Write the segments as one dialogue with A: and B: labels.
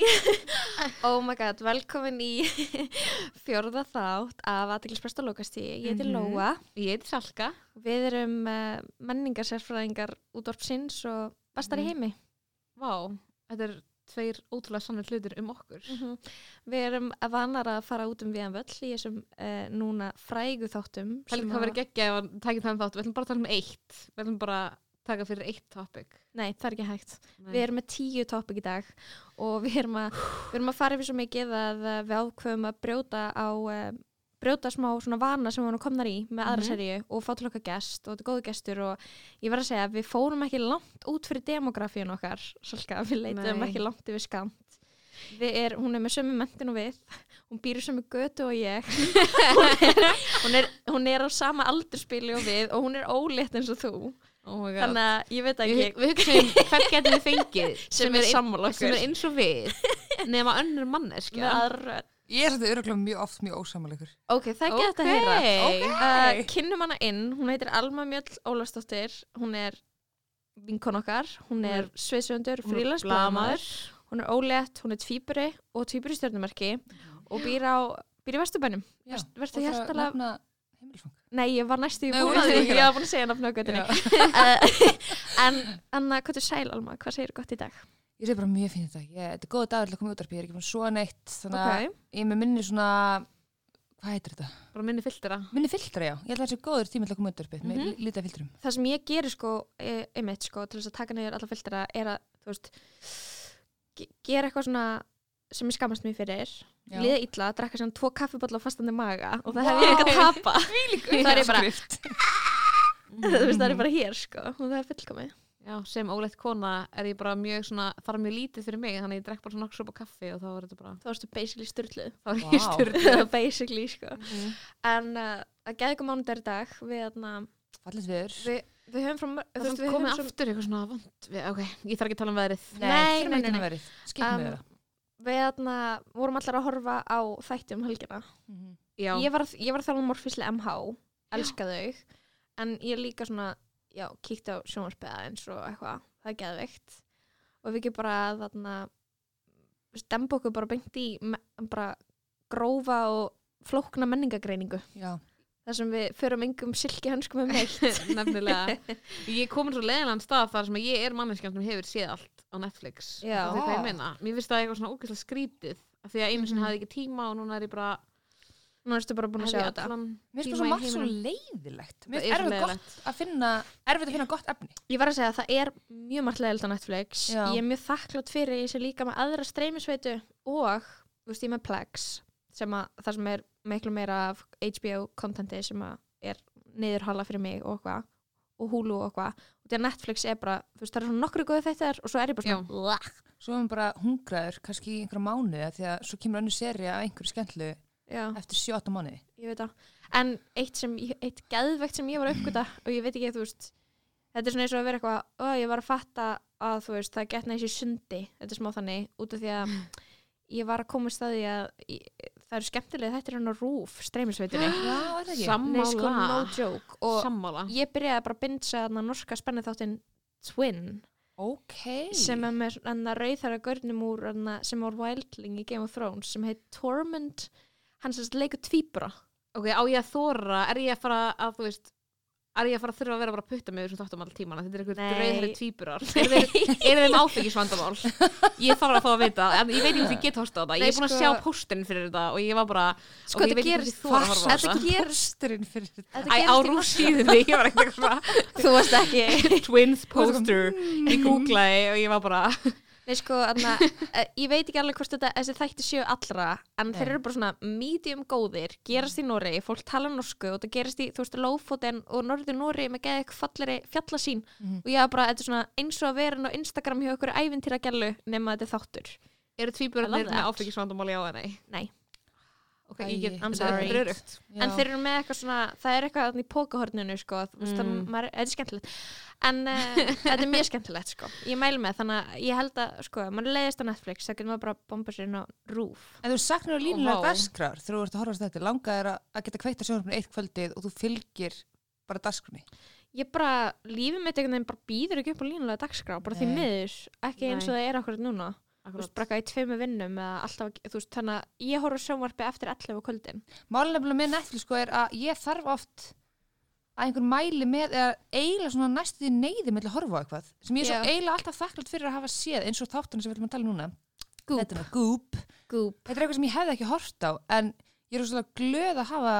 A: Oh my god, velkomin í fjórða þátt af aðeinspresta lókastíði. Ég heiti
B: Mhm.
A: Lóa.
B: Ég heiti Salka.
A: Við erum uh, menningarsérfræðingar útvarpsins og bestar í
B: Mhm.
A: heimi.
B: Vá, þetta er tveir ótrúlega sannir hlutir um okkur.
A: Mhm. Við erum að vanar að fara út um völl í þessum uh, núna frægu þáttum.
B: Það er hvað
A: að-
B: verið geggja ef að taka þann þátt. Við ætlum bara að tala um eitt. Við ætlum bara að taka fyrir eitt topic.
A: Nei, það er ekki hægt.
B: Nei.
A: Við erum með tíu topic í dag og við erum að, við erum að fara yfir svo mikið að uh, við ákveðum að brjóta á uh, brjóta smá svona vana sem erum komnar í með aðra
B: Mhm.
A: seríu og fá til okkar gest og þetta er góðu gestur og ég verð að segja að við fórum ekki langt út fyrir demografíun okkar Salka, við leitum ekki langt yfir skamt er, hún er með sömu mentin og við hún býr sömu götu og ég. Hún, er, hún, er, hún er á sama aldurspili og við og hún er ólétt eins og þú.
B: Oh
A: þannig að ég veit ekki.
B: Við, við hugsaum hvern getum við fengið
A: sem, er sammála
B: sem er eins og við nema önnur manneskja.
A: með aðra rödd.
C: Ég er þetta öruglega mjög oft mjög ósamalegur.
A: Ok, það er
B: Ok.
A: gett að heyra.
B: Ok.
A: Uh, kynnum hana inn, hún heitir Alma Mjöll Ólafsdóttir, hún er vinkon okkar, hún er sviðsöndur,
B: Hún
A: frílans
B: blaðamaður.
A: blaðamaður, hún er ólétt, hún er tvíburi og tvíburi stjórnumerki og býr á, býr í Vesturbænum.
C: Og það nefna heimilsfang.
A: Nei, ég var næstu í búin að því, ég var búin að segja nafn á göttinni. Uh, en, Anna, hvað er sæl, Alma? Hvað segir gott í dag?
C: Ég segi bara mjög fínt þetta. Ég, þetta er góða dagur til að koma í útarpi. Ég er ekki búin svo neitt. Þannig að
A: Ok,
C: ég er með minni svona, hvað heitir þetta?
B: Bara minni filtera.
C: Minni filtra, já. Ég held að það sé góður tími til að koma í útarpi. Mm
A: Mhm.
C: -hmm. Lítið af filtrum.
A: það sem ég gerir sko, e, einmitt sko, til þess að taka neyður alla filtera er að, þú veist, ge gera eitthvað svona sem ég skammast mér fyrir
C: Já.
A: liða illa, drekka svona tvo kaffibotla á fastandi maga og það hef ég ekki að tapa það er það er bara hér sko og það er fullkomið
B: Já, sem óleitt kona er ég bara mjög svona, þarf mjög lítið fyrir mig, þannig að ég drekk bara svona nokkuð sopa kaffi og þá er þetta bara,
A: þá erstu basically styrluð
B: þá er
C: Vá.
B: ég styrð.
A: basically sko en uh, að geða ykkur mánudagur í dag við,
C: viður.
A: við, við höfum frá
B: Það er
A: veist, við
B: komið aftur eitthvað svona vond, við, ok, ég þarf ekki að tala um veðrið.
A: Nei, nei,
C: nei,
A: nei, nei. Um,
C: við
A: við atna, vorum allar að horfa á þætti um helgina
C: Mhm.
B: Já,
A: ég var, ég var að tala um morfísli MH elska þau en ég líka svona, já, kíkti á sjónvarpiða eins og eitthvað, það er geðveikt og við ekki bara þarna stemba okkur bara beint í bara grófa og flókna menningagreiningu
C: Já.
A: þar sem við förum engum silki hönskum um neitt
B: nefnilega. Ég komin svo leiðilegan stað þar sem ég er manneskjan sem hefur séð allt á Netflix. Það er hvað ég meina. Mér finnst það eitthvað svona ógeðslega skrítið, af því að einu sinni
A: Mhm.
B: hafði ég ekki tíma og núna er ég bara,
A: nú erstu bara búin að sjá þetta
C: Mér finnst það svo margt svo leiðilegt. Mér
B: er
C: finnst erfið gott
B: leiðilegt.
C: að finna, erfið að finna gott efni.
A: Ég var að segja að það er mjög margt leðilt á Netflix.
C: Já.
A: Ég er mjög þakklátt fyrir að ég sé líka með aðra streymisveitu og þú veist ég með Plex sem að það sem er miklu meira af HBO contenti sem að er niðurhala fyrir mig og eitthvað og Hulu og eitthvað og því að Netflix er bara, þú veist það er svona nokkru góðu þættir og svo er ég bara svona.
C: Svo erum við bara hungraður, kannski í einhverja mánuði, af því að svo kemur önnu seri af einhverju skemmtlu
A: Já,
C: eftir 7-8 mánuði.
A: ég veit það En eitt eitt geðvegt sem ég var að uppgöta og ég veit ekki, þú veist þetta er svona eins og að vera eitthvað, ó, ég var að fatta að þú veist, það gett næst í sundi þetta er smá þannig, út af því að ég var að koma í staði að ég, það eru skemmtilega þetta er hann á rúf, streymisveitunni
C: Já, er það ekki?
A: Nei, sko, no
B: Sammála.
A: joke og
B: Sammála.
A: ég byrjaði bara að bindsa þarna norska spennið þáttinn Twin
C: Ok.
A: sem er með hann að rauðara görnum úr sem var Wildling í Game of Thrones sem heit Tormund hann sem sagt leikur tvíbra
B: Ok, á ég að þóra, er ég að fara að, þú veist, er ég að fara að þurfa að vera bara að putta mig þessum þáttum all tíman, þetta er eitthvað
A: Nei.
B: rauðherri tvíburar, er þeim áfengisvandamál? Ég þarf að fá að vita, en ég veit ekki hvort ég get horsta á það, ég er búin að
A: sko-
B: sjá póstinn fyrir þetta og ég var bara,
A: Sko, þetta gerist-
C: Pósterinn fyrir þetta.
B: Á rússíðinni, ég var eitthvað
A: Þú varst ekki
B: twins poster, ég googlaði og ég var bara,
A: Nei sko, anna, ég veit ekki alveg hvort þetta þessi þætti séu allra en þeir
C: Nei.
A: eru bara svona medium góðir gerast í Noregi, fólk tala norsku og það gerast í, þú veist, Lófoten og Norður Noregi með eitthvað falleri fjallasín
C: Mhm.
A: og ég var bara, þetta er svona eins og að vera á Instagram hjá okkur ævintýra gælu nema þetta þáttur
B: eru
A: love
B: með
A: that.
B: áfengisvandamál já eða nei?
A: Nei,
B: ok, ég get,
A: I'm sorry. en þeir eru með eitthvað svona það er eitthvað í pókahorninu sko, mm. það,
B: Mm.
A: maður, þetta er skemmtilegt en uh, þetta er mjög skemmtilegt sko. ég mælu með, þannig að ég held að sko, maður leiðist á Netflix, það getur maður bara að bomba sér inn á rúf
C: En þú saknar línulega
B: Vá.
C: dagskrár þegar þú ert að horfa á þetta. Langað er að- geta kveikt að sjónarfinu eitt kvöldið og þú fylgir bara dagskrunni.
A: ég bara, lífið mitt veginn bara býður ekki upp á línulega dagskrá, bara því miður ekki eins og það er okkur núna þú veist, eitthvað í tveimu vinnum eða alltaf, þú veist, þannig að ég horf sjónvarpi eftir 11 á kvöldin.
C: Málið nefnilega með Netflix sko er að ég þarf oft að einhver mæli með eða eiginlega svona næstu því neyði með að horfa á eitthvað sem ég er svo eiginlega alltaf þakklátt fyrir að hafa séð eins og þáttunum sem við ætlum að tala núna.
A: Goop.
C: Þetta er Goop
A: Goop.
C: Þetta er eitthvað sem ég hefði ekki hort á en ég er svo glöð að hafa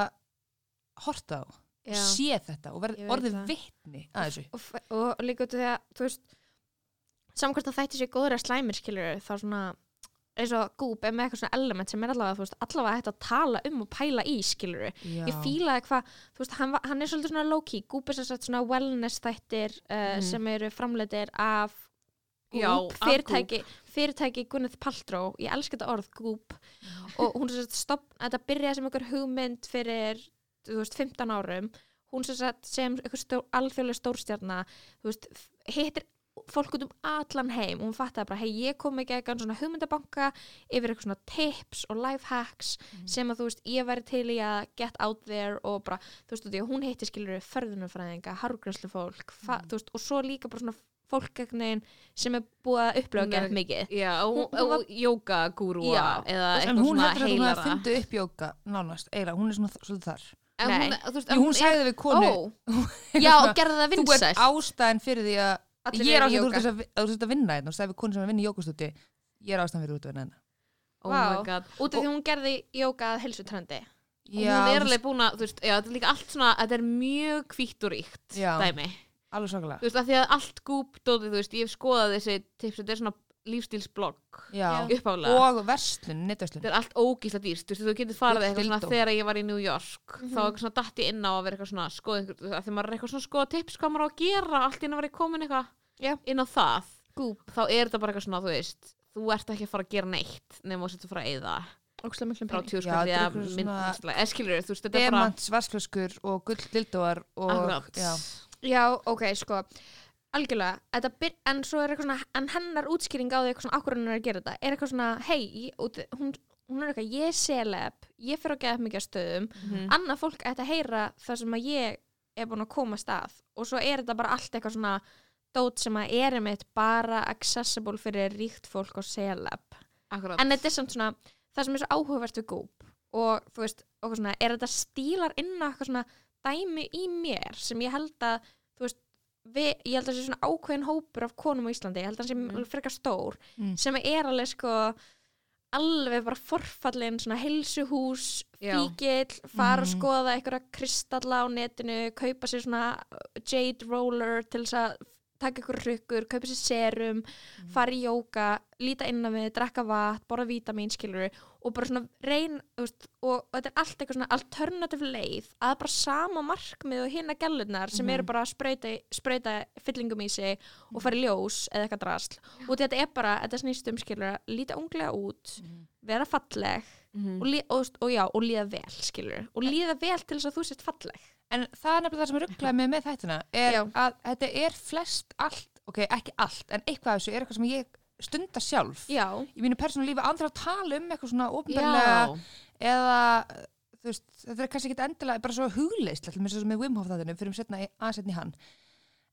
C: hort á og séð þetta og
A: veit
C: orðið vitni að þessu.
A: Og, f- og líka út af því að þú veist samkvæmt að þætti sér góður að slæmir skilur þá svona eins og Goop er með eitthvað svona element sem er allavega þú veist, allavega hægt að tala um og pæla í skilur
C: Já.
A: ég fílaði hvað, þú veist, hann, hann er svolítið svona low-key, Goop er sem sagt svona wellness þættir uh,
B: Mhm.
A: sem eru framleitir af
B: af
A: fyrirtæki, fyrirtæki Gwyneth Paltrow, ég elska þetta orð Goop og hún er sem sagt stopp, þetta byrjaði sem einhver hugmynd fyrir þú veist, 15 árum. Hún sem sagt sem einhver stór, alþjóðlega f- hittir fólk út um allan heim og hún fattaði bara, hei, ég kom ekki eitthvað svona hugmyndabanka yfir eitthvað svona tips og life hacks sem að þú veist, ég væri til í að get out there og bara, þú veist, því að hún heitti skilur förðunumfræðinga, hargræslu fólk fa, þú veist, og svo líka bara svona fólkegnin sem er búið að
B: er-
A: gett mikið.
B: Já, og, og jókagúrúa
A: Já.
B: eða
C: En
B: eitthvað
C: hún
B: svona
C: heldur að hún hafi
B: heilara.
C: fundið upp jóka nánast, eiginlega, hún er svona svolítið þar.
B: En
A: Nei.
B: hún, þú veist,
C: Jú, hún sagði við konu.
A: Ó, já, og gerði það
C: Þú
A: vinsælt.
C: ert ástæðan fyrir því að
A: Allir
C: ég er ástæðan fyrir að þú sért að vinna hérna og við konu sem er að vinna í jókastúti ég er ástæðan fyrir út að vinna hérna.
B: Oh my god.
A: Út af því hún gerði jóka að helsutrendi
B: Og hún er alveg búin að, þú veist, já, þetta er líka allt svona þetta er mjög hvítt og ríkt
C: Já.
B: dæmi,
C: alveg svakalega.
B: Þú veist, af því að allt gúp dótið, þú veist, ég hef skoðað þessi tips, þetta er svona lífstílsblogg uppálega
C: og verslun, netverslun
B: þetta er allt ógísla dýrst, þú veist, þú getur farið eitthvað svona þegar ég var í New York
A: Mhm.
B: þá eitthvað svona datt ég inn á að vera eitthvað svona skoða einhver, þegar maður er eitthvað svona að skoða tips hvað maður á að gera, allt inn að vera komin eitthvað
A: Já.
B: inn á það,
A: Goop.
B: þá er þetta bara eitthvað svona, þú veist þú ert ekki að fara að gera neitt nema þú setur að fara að eyða. Frá
A: pening.
C: Já,
B: tjóskall
C: þetta er
B: eða
C: eitthvað svona-
B: myndislega, eða skilur þú veist, þetta er bara
C: demants,
A: algjörlega, þetta byr, en svo er eitthvað svona en hennar útskýring á því eitthvað svona akkur hann er að gera þetta, er eitthvað svona, hei hún, hún er eitthvað, ég celeb ég fer að geða mikið stöðum
B: Mhm.
A: annað fólk ætti að heyra það sem að ég er búin að koma að. Stað og svo er þetta bara allt eitthvað svona dót sem að er einmitt bara accessible fyrir ríkt fólk og
B: akkurat.
A: En þetta er samt svona það sem er svo áhugavert við Goop og þú veist, og svona, er þetta stílar inn á eitthvað svona dæmi í mér sem ég held að þú veist, við, ég held að það sé svona ákveðin hópur af konum á Íslandi, ég held að það sé mm. frekar stór,
C: Mm.
A: sem er alveg sko alveg bara forfallin svona heilsuhús
B: Já.
A: fíkil, fara að
C: Mhm.
A: skoða einhverja kristalla á netinu kaupa sér svona jade roller til þess að taka ykkur hrykkur, kaupa sér serum fara í jóka, líta inn á við drekka vatn, borða vítamín, skilur og bara svona reyn veist, og, og þetta er allt eitthvað svona alternative leið að bara sama markmið og hinna gælunar sem
C: Mhm.
A: eru bara að sprauta, sprauta fyllingum í sig og fara í ljós eða eitthvað drasl. Og þetta er bara, þetta snýst um skilur að líta unglega út, vera falleg
B: Mhm.
A: og, og já, og líða vel skilur, og líða vel til þess að þú sért falleg
C: En það er nefnilega það sem er rugglaði með með þættina er
A: Já.
C: að þetta er flest allt, ok, ekki allt, en eitthvað af þessu er eitthvað sem ég stunda sjálf.
A: Já,
C: í mínu persónulífi andra að tala um eitthvað svona ofnbærlega
B: já,
C: eða þú veist, þetta er kannski ekki endilega bara svo hugleist, mér svo með Wim Hof þættinu fyrir um setna aðsetni hann.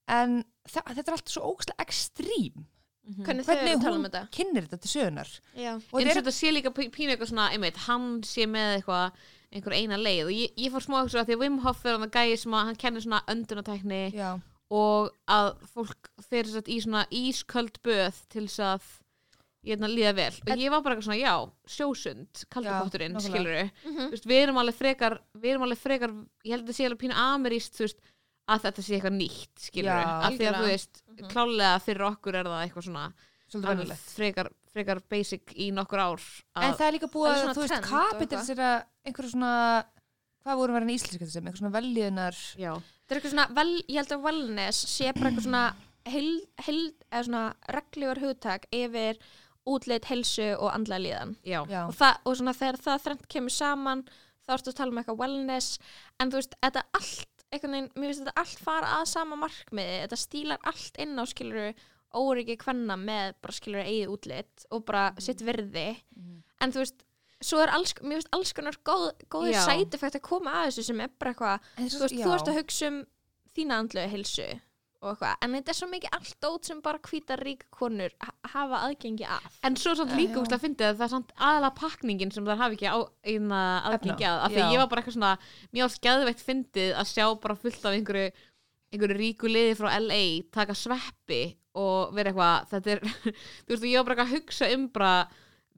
C: En það, þetta er allt svo ógæslega ekstrím.
A: Hvernig þau eru
C: hvernig
A: tala
C: hún
A: um þetta?
C: kynnir þetta til sögunar
A: já,
C: og
B: eins
C: þetta
B: og þetta sé líka pí- pínu eitthvað svona einmitt, hann sé með eitthvað einhver eina leið. Og ég, ég fór smá eitthvað því að Wim Hof er hann að gæði sem að hann kennir svona öndunatækni
C: er já,
B: og að fólk fyrir satt í svona ísköld böð til þess að ég hérna líða vel. Og ég var bara eitthvað svona, já, sjósund
C: nákvæmlega.
B: skilur
A: Mhm.
B: við við erum alveg frekar við erum alveg frekar, ég held að það sé alveg pínu ameríst, að þetta sé eitthvað nýtt skilur við, af því að þú veist
A: Mhm.
B: klálega fyrir okkur er það eitthvað svona frekar, frekar basic í nokkur ár
C: en
B: að,
C: það er líka búið að,
A: svona
C: þú veist,
A: trend og
C: kapitalisera einhverju svona hvað vorum verið í íslenska þessum, einhver svona veljiðunar
B: já,
A: þetta er eitthvað svona, vel, ég held að wellness sé bara eitthvað svona heil, heil, eða svona reglugur hugtak yfir útlit, helsu og andlega líðan.
B: Já,
C: Já.
A: og, það, og svona þegar það þrennt kemur saman þá ertu að tala um eitthvað wellness. En þú veist, þetta allt einhvern veginn, mér finnst þetta allt fara að sama markmiði. Þetta stílar allt inn á skiluru óryggi kvenna með bara skiluru eigið útlit og bara sitt virði.
C: Mhm.
A: en þú veist, svo er alls, mér finnst alls konar góð, góðir
B: Já.
A: sætifægt að koma að þessu sem er bara eitthvað þú veist, þú ert að hugsa um þína andlegu hilsu og eitthvað, en þetta er svo mikið allt dót sem bara hvítar rík konur ha- hafa aðgengi að.
B: En svo er samt líka úrst að fyndi að það er samt aðalega pakningin sem það hafi ekki á eina aðgengi að, af því ég var bara eitthvað svona mjög ást geðveitt fyndið að sjá bara fullt af einhverju einhverju ríku liði frá LA taka sveppi og vera eitthvað þetta er, þú veist, ég var bara eitthvað að hugsa um bara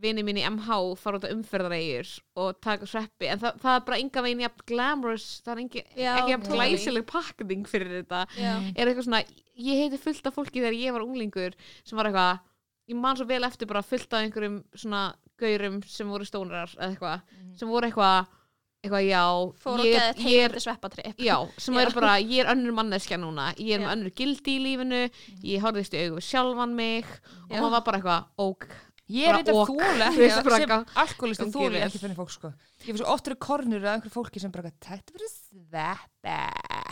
B: vini mín í MH fara út á umferðaregjur og taka sveppi en það, það er bara enga veginn jafn glamorous það er engi,
A: Já,
B: ekki jafn
A: totally.
B: glæsileg pakning fyrir þetta
A: Já.
B: er eitthvað svona, ég heiti fullt af fólki þegar ég var unglingur sem var eitthvað ég man svo vel eftir bara fullt af einhverjum svona gaurum sem voru stónarar eða eitthvað, sem voru eitthvað eitthvað já
A: fór og geðið
B: er,
A: heimandi sveppatrip
B: já, sem
A: Já.
B: eru bara, ég er önnur manneskja núna ég er með önnur gildi í lífinu ég horfðist í augu við sjálfan mig og
A: Já.
B: maður var bara eitthvað, ók
C: Ég er eitthvað þóla sem alkoholist og
B: vel.
C: ekki fyrir fólk sko. Ég fyrir svo oft eru kornur af einhverju fólki sem bara þetta verður sveppi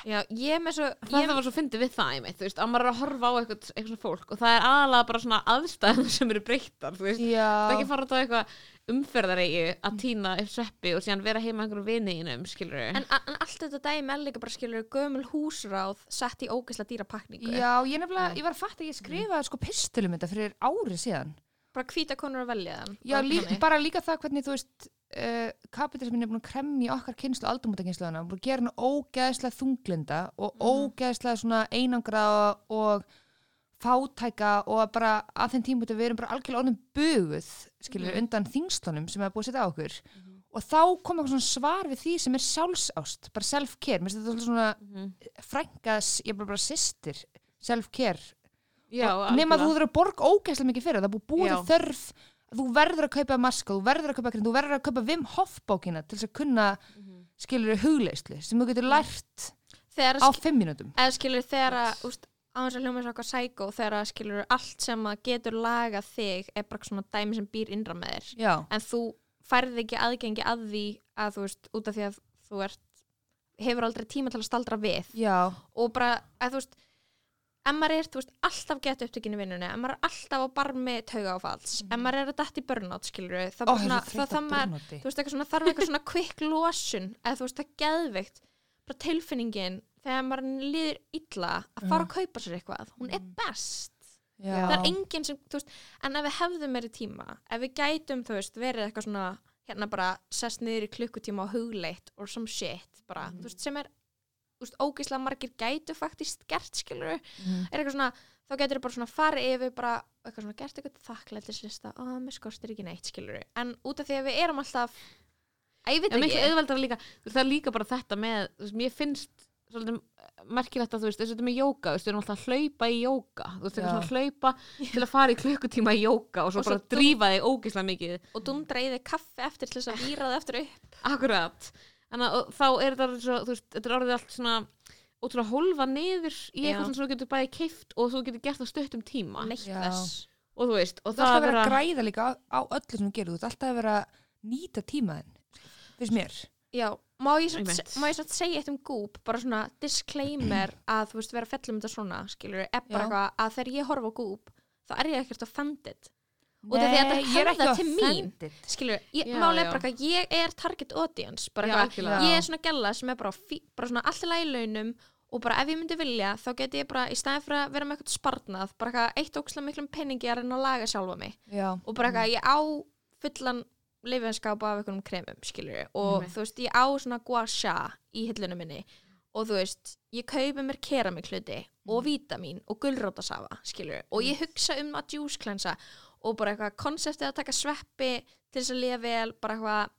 A: já, ég með svo
B: það
A: ég,
B: var svo fyndið við það einmitt, þú veist, að maður er að horfa á eitthvað, eitthvað svona fólk og það er aðalega bara svona aðstæðum sem eru breyttar, þú veist, það er ekki
C: Já,
B: fara út á eitthvað umferðaregi að týna upp sveppi og síðan vera heima einhverjum viniðinum, skilur
A: en, en allt þetta dæmi er líka bara skilur gömul húsráð sett í ógeðslega dýra pakningu
C: já, ég nefnilega, ég var að fatta að ég skrifaði sko pistilum þetta fyrir árið síðan
A: bara hvíta konur að velja þann
C: Já, lí,
A: þannig.
C: bara líka það hvernig þú veist uh, kapitalismin er búin að kremja okkar kynslu aldumótakynsluðana, búin að gera hann ógeðslega þunglinda og
A: Mhm.
C: ógeðslega svona einangraða og fátæka og bara að þeim tímputu við erum bara algjörlega orðin buguð skilur
A: Mhm.
C: undan þingslunum sem er búið að setja á okkur og þá kom eitthvað svona svar við því sem er sjálfsást, bara self-care mér finnst þetta svona
B: Mhm.
C: frængas, ég er bara bara systir self-care nema þú þurfur að borga ógæslega mikið fyrir það. Búið búa
B: Já.
C: þörf. Þú verður að kaupa maska, þú verður að kaupa krem, þú verður að kaupa Wim Hof bókina til þess að kunna
B: Mhm.
C: skilur hugleislu sem þú getur lært
A: þegar
C: á fimm mínútum.
A: eða skilur þegar að á þess að hljóma svo eitthvað sækó þegar að skilur allt sem að getur lagað þig er bara svona dæmi sem býr innra með þér.
C: Já,
A: en þú færði ekki aðgengi að því að þú veist, út af því að þú ert hefur aldrei tíma til að staldra við.
C: Já,
A: og bara, að þú veist ef maður er, þú veist, alltaf gett upptökin í vinnunni ef maður er alltaf á barmi tauga áfalls ef maður er að dætt í burnout, skilur það
C: ó,
A: bara svona, það það maður þú veist, eitthvað svona, þarf eitthvað svona quick losun eða þú veist, það er geðveikt. Bara tilfinningin, þegar maður líður illa að fara að kaupa sér eitthvað hún er best,
C: Já,
A: það er enginn sem þú veist, en ef við hefðum meiri tíma ef við gætum, þú veist, verið eitthvað svona hérna bara sest niður í klukkutíma og hugleitt or some shit, bara, þú veist, sem er þú veist, ógeðslega margir gætu faktist gert, skilur
C: Mhm.
A: er eitthvað svona, þá getur bara svona farið yfir bara, eitthvað svona, gert eitthvað þakklætislista. Og mér skortir ekki neitt, skilur en út af því að við erum alltaf Æ, ég veit ekki.
B: auðveldara líka, það er líka bara þetta með, þú veist, mér finnst svolítið merkilegt að þú veist, þessu þetta með jóka, þú veist, við erum alltaf að hlaupa í jóka, þú veist,
C: Já.
B: eitthvað svona að hlaupa til að fara í klukkutíma í jóka og svo
A: Og svo
B: bara drífa þig ógislega mikið,
A: og þig kaffi eftir til þess að víra það eftir upp.
B: Akkurat, þannig að þá er þetta svo, þú veist, þetta er orðið allt svona ótrúlega hólfa niður í eitthvað sem þú getur bæði keift og þú getur gert á stuttum tíma. Og þú veist, og
C: alltaf
B: það
C: að vera að
B: vera
C: græða líka á, á öllu sem þú gerir, þú ert alltaf að vera að nýta tímaðin finnst mér.
A: Já, má ég samt segja eitt um gúp bara svona disclaimer að þú veist vera að fellum þetta svona, skilur er bara
C: Já.
A: eitthvað að þegar ég horfa á gúp þá er ég ekkert offended Og er því að þetta höfðar til mín.
C: offended.
A: skilur, ég,
B: Já,
A: máli
B: já.
A: er bara eitthvað ég er target audience bara eitthvað, ég er svona gæla sem er bara, bara svona allt í launum og bara ef ég myndi vilja þá geti ég bara í staðin fyrir að vera með eitthvað sparnað bara eitthvað eitt ókslega miklum penningi að reyna að laga sjálfa mig
C: Já,
A: og bara eitthvað ég á fullan lifinskáp af einhverjum kremum skilur og
B: Einmitt.
A: þú veist ég á svona gua sha í hillunum minni og þú veist ég kaupi mér keramik hluti og vítamín og gulrótasafa skilur og ég hugsa um að juice cleansa og bara eitthvað konseptið að taka sveppi til þess að lifa vel bara eitthvað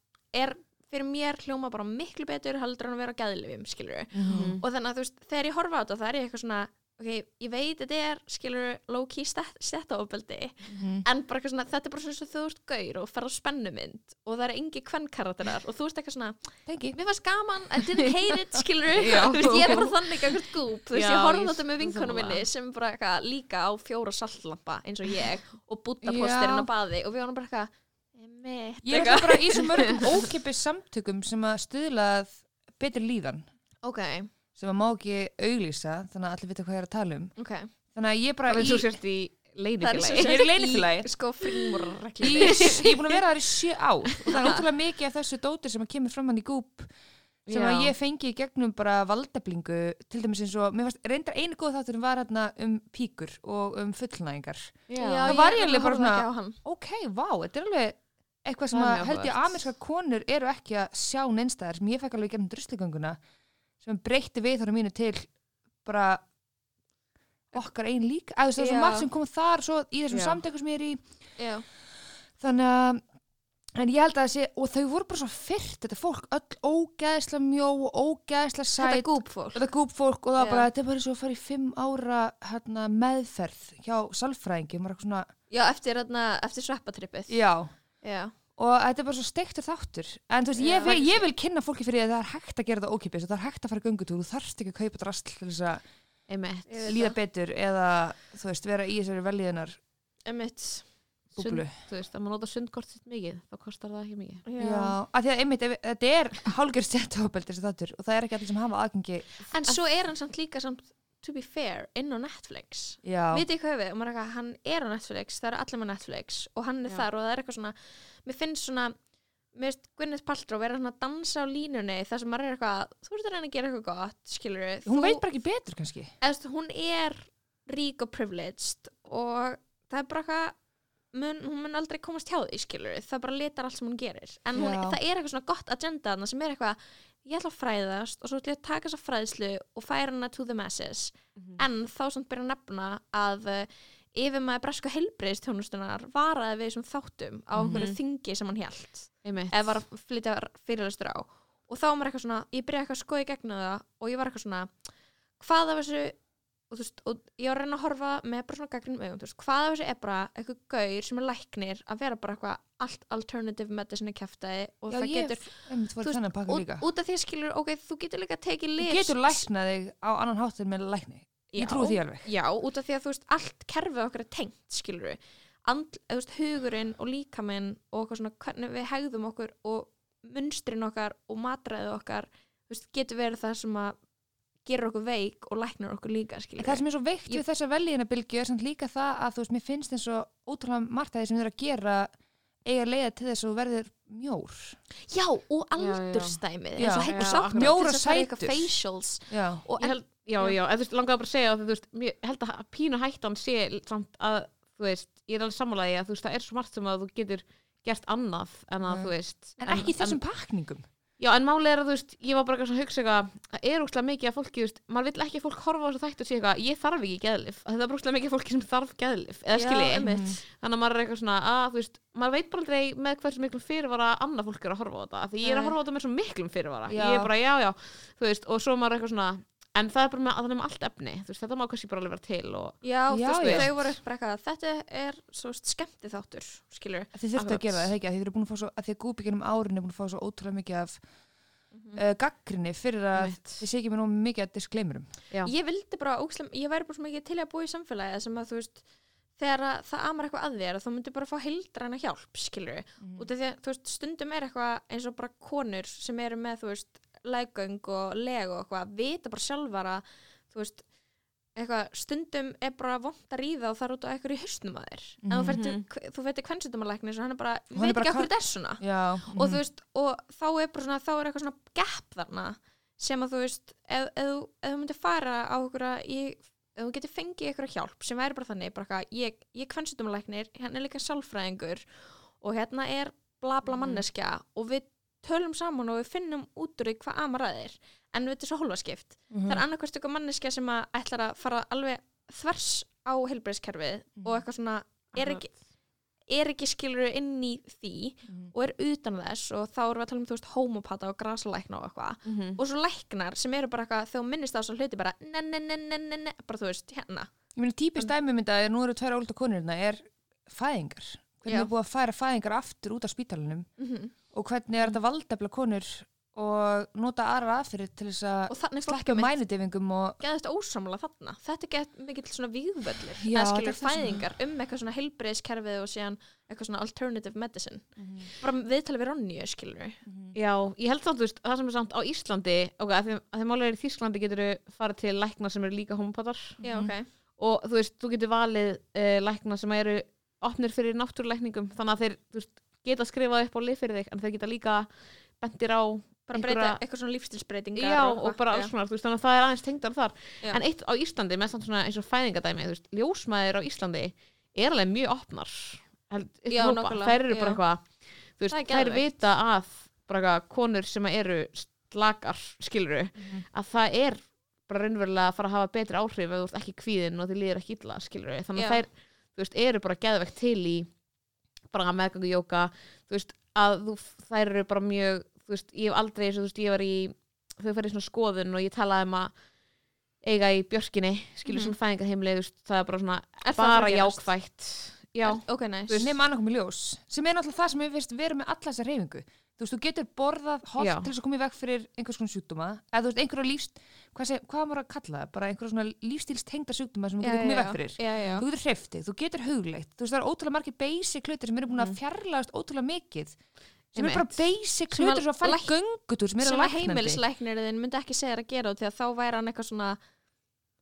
A: er fyrir mér hljóma bara miklu betur heldur en að vera á gæðlifum skilur
C: Mhm.
A: og þannig að þú veist þegar ég horfa á þetta það er ég eitthvað svona ok, ég veit þetta er skilur low-key stættaofbeldi
C: Mhm.
A: en bara eitthvað svona, þetta er bara svona svo þú ert gaur og ferð á spennumynd og það er engi kvennkarakterar og þú ert eitthvað svona,
C: Tengi.
A: mér fannst gaman I didn't hate it, skilur
B: Já.
A: þú veist, ég er bara þannig eitthvað gúp, þú veist, ég horfði þetta með vinkonu
B: sammála.
A: minni sem bara eitthvað líka á fjóra saltlampa eins og ég og búta
C: Já.
A: postirinn á baði og við varum bara eitthvað mitt,
C: Ég er bara í svo mörgum ókipis samtökum sem að stuðla að betri líðan
A: ok,
C: sem að má ekki auglýsa þannig að allir vita hvað ég er að tala um.
A: Ok.
C: Þannig að ég bara
B: Það er
C: í,
B: svo sért í
A: er svo
C: Ég er í leyniþjóðlagi.
A: í, sko
C: í, ég er búin að vera þar í sjö ár og það er ótrúlega mikið af þessu dótir sem að kemur fram hann í gúp sem að
B: Já.
C: ég fengi í gegnum bara valdablingu til dæmis eins og, mér fannst reyndar einu góð þátturinn var hérna um píkur og um fullnæðingar
A: Já,
C: Það var ég alveg bara svona-
A: á
C: ok, vá, þetta er alveg eitthvað sem að held ég amerska konur eru ekki að sjá neinstæðar sem ég fekk alveg gegnum drusligönguna sem breytti viðhóra mínu til bara okkar einn líka, að það er svo margt sem kom þar svo í þessum
B: Já.
C: samtökum sem ég er í.
A: Já.
C: þannig að en ég held að þessi, og þau voru bara svo fyrrt þetta fólk, öll ógæðislega mjó og ógæðislega
A: Þetta
C: sæt.
A: er gúp fólk.
C: Þetta gúp fólk og það var bara, þetta er bara svo að fara í fimm ára hérna, meðferð hjá salfræðingi,
A: Já, eftir, þarna, eftir sveppatrippið.
C: Já.
A: Já,
C: og þetta er bara svo steiktur þáttur. En þú veist,
A: Já.
C: ég, vil, ég vil kynna fólki fyrir því að það er hægt að gera það ókipis og það er hægt að fara í göngutúr, þú þarfst ekki að kaupa drast til þess að.
A: Ég
C: líða betur eða þú veist, vera í þessari velíðunar
A: emitt
C: búblu.
B: Þú veist, að maður nota sundkort sitt mikið þá kostar það ekki mikið.
C: Já, af því að einmitt, ef, þetta er hálgjör stjættahópeld þessi þáttur og það er ekki allir sem hafa aðgengi
A: En svo er hann samt líka samt, to be fair, inn á Netflix.
C: Já,
A: Vitið þið hvað við, og maður er eitthvað, hann er á Netflix það eru allir með Netflix og hann er
B: Já.
A: þar og það er eitthvað svona, mér finnst svona mér finnst Gwyneth Paltrow vera svona að dansa á línunni þar sem maður er eitthvað, þú ert að reyna að gera eitthvað gott, skilur við
C: hún veit bara ekki betur kannski.
A: Eða, hún er rík og privileged og það er bara eitthvað mun, hún mun aldrei komast hjá því skilur við, það bara litar allt sem hún gerir. En hún, það er eitthvað svona gott agenda þarna sem er eitthvað, ég ætla að fræðast og svo ætla ég að taka þessa fræðslu og færa hana to the masses. En þá samt byrja að nefna að yfir maður bresku heilbreyðstjónustunar varaði við þessum þáttum á einhverju
B: Mhm.
A: þingi sem hann
B: Einmitt.
A: eða var að flytja fyrirlestur á og þá var maður eitthvað svona, ég byrjaði eitthvað að skoða í gegnum það og ég var eitthvað svona hvað af þessu og, þú veist, og ég var að reyna að horfa með bara svona gagnum augum, þú veist, hvað af þessu er bara eitthvað gaur sem er læknir að vera bara eitthvað allt alternative medicine kæftæði og
C: Já,
A: það getur, þú veist, út, út af því að skilur ok, þú getur líka tekið
C: Þú
A: lis
C: getur læknað þig á annan hátt en með lækni Ég
A: Já.
C: trúi því alveg
A: Já, út af því að þú veist, allt kerfið okkar er tengt, skilur við. And, þú veist, hugurinn og líkaminn og eitthvað svona hvernig við hegðum okkur og munstrin okkar og matræðu okkar, þú veist, getur verið það sem að gera okkur veik og læknar okkur líka,
C: En
A: skilur
C: það sem er svo veikt
A: Ég-
C: við þessa velíðinabilgju er samt líka það að þú veist, mér finnst eins og ótrúlega margt að því sem þau eru að gera eiga leiða til þess að þú verður mjór
A: Já, og aldurstæmið.
C: Mjór og
A: til þess að fara í eitthvað
C: sætur.
A: facials
C: Já,
A: og
B: Ég held, já, já, eða þú veist, langaði bara að segja að þú veist, mér held að pínu hættan sé samt að, þú veist, ég er alveg sammálaði að þú veist, það er svo margt sem að þú getur gert annað en að þú veist
C: en ekki í þessum pakningum
B: Já, en málið er að þú veist, ég var bara eitthvað svona að hugsa eitthvað, það er úrslega mikið að fólki, þú veist, maður vill ekki að fólk horfa á þessu þættu og sé eitthvað, ég þarf ekki geðlif, það er úrslega mikið fólki sem þarf geðlif, eða skilji,
A: einmitt.
B: þannig að maður er eitthvað svona, að þú veist, maður veit bara aldrei með hversu miklum fyrirvara annað fólk er að horfa á þetta, því ég er að horfa á þetta með svo miklum fyrirvara,
C: Já.
B: ég er bara, já, já, þú veist, og svo er maður eitthvað svona, en það er bara með, þannig með allt efni, þú veist, þetta má kannski bara alveg vera til og,
A: Já,
C: Já,
A: veist,
C: já.
A: þau voru bara eitthvað, þetta er svo skemmti þáttur, skilur
C: Þið þurftu að gera það, að þið eru búin að fá svo að því að gúbíkinum árin er búin að fá svo ótrúlega mikið af
A: Mhm.
C: uh, gaggrinni fyrir að
B: Einmitt.
C: þið sé ekki með nú mikið að disclaimurum
B: já,
A: ég vildi bara, ókslega, ég væri bara svo mikið til að búa í samfélagi sem að þú veist þegar að það amar eitthvað að þér þá myndir bara fá heildræna hjálp, skilur af því að þú veist, stundum er eitthvað eins og bara konur sem eru með, þú veist leggöng og leg og eitthvað vita bara sjálfar að, þú veist eitthvað, stundum er bara vont að ríða og það er út á eitthvað í hausnum að þér. En þú, fer til, þú veitir kvennsitumalæknir og hann er bara,
C: hann er
A: veit
C: bara
A: ekki okkur þetta er svona.
C: Já,
A: og þú veist, og þá er bara svona þá er eitthvað svona gap þarna sem að þú veist, ef, ef, þú- ef þú myndir fara á okkur í ef þú getur fengið ykkur hjálp sem væri bara þannig bara eitthvað, ég, ég kvennsitumalæknir hérna er líka sálfræðingur og hérna er bla bla
C: Mhm.
A: manneskja og við tölum saman og við finnum út úr því hvað amar að þér en við þetta er svo hólfaskipt
C: Mhm.
A: það er annarkvæmst ykkur manneskja sem að ætlar að fara alveg þvers á heilbreyðskerfið og eitthvað svona er ekki, er ekki skilur inn í því
C: Mhm.
A: og er utan þess og þá erum við að tala um þú veist homopata og grasalækna og eitthvað
B: Mhm.
A: og svo læknar sem eru bara eitthvað þegar minnist á þess hluti bara ne, ne, ne, ne, ne, ne, bara þú veist hérna
C: Ég meina típist dæmi mynda að nú eru tværa ólita konur hérna er fæðingar. Hvernig
A: Já.
C: er búið að færa fæðingar aftur út af spítalunum
A: mm
C: og hvernig er þetta valdefla konur og nota aðra aðfyrir til þess að slekka mænudeyfingum og
A: geðast ósamla þarna. Þetta gett mikill svona skilur
C: er það sem-
A: fæðingar um eitthvað svona heilbreyðskerfið og síðan eitthvað svona alternative medicine. Bara viðtalið við Ronju skilur
B: Já, ég held samt, þú veist, það sem er samt á Íslandi ok, að því, því málega er í Þísklandi getur þú farið til lækna sem eru líka homopatar
A: já ok.
B: Og þú veist, þú getur valið uh, lækna sem eru opnir fyrir náttúrulækningum þannig að þeir, þú veist, geta skrifað upp á lið fyrir þig en þeir geta líka bendir á
A: bara breyta eitthvað svona lífstilsbreytingar
B: Já,
A: og,
B: og bara alls veist, þannig að það er aðeins tengdar þar.
A: Já.
B: en eitt á Íslandi, með svona eins og fæðingadæmi veist, ljósmæðir á Íslandi er alveg mjög opnar. Held,
A: Já,
B: þær eru bara eitthvað þær vita að bara konur sem eru slakar, skiluru að það er bara raunverulega að fara að hafa betri áhrif ef þú ert ekki kvíðin og þið líður ekki illa, skiluru þannig að þær, veist, eru bara geðvegt til í bara meðgangu jóka þú veist, að þú, þær eru bara mjög þú veist, ég hef aldrei, og þú veist, ég var í þau fyrir svona skoðun og ég talaði um að eiga í björkinni skilur
A: Mhm.
B: svona fæðingarheimli, þú veist, það er bara svona
A: Er
B: bara jákvætt. Já,
A: ok, nice.
B: Veist-
C: nema annað komið ljós sem er náttúrulega það sem við finnst vera með alla þessa reyfingu þú veist, þú getur borðað
B: Já.
C: til þess að koma í veg fyrir einhvers konar sjúkdóma. Eða þú veist, einhverja lífst hvað, hvað maður að kalla það, bara einhverja svona lífstílstengda sjúkdóma sem þú getur komið í veg fyrir.
A: já, já.
C: þú getur hreiftið, þú getur hugleitt. Þú veist, það er ótrúlega margir basic hlutir sem eru búin að fjarlægast ótrúlega mikið. Sem eru bara basic hlutir sem að fara
A: læk-
C: göngutúr sem eru
A: sem
C: að læknandi.
A: heimilisleiknirðin myndi ekki segja að gera því að þá væri hann eitthvað svona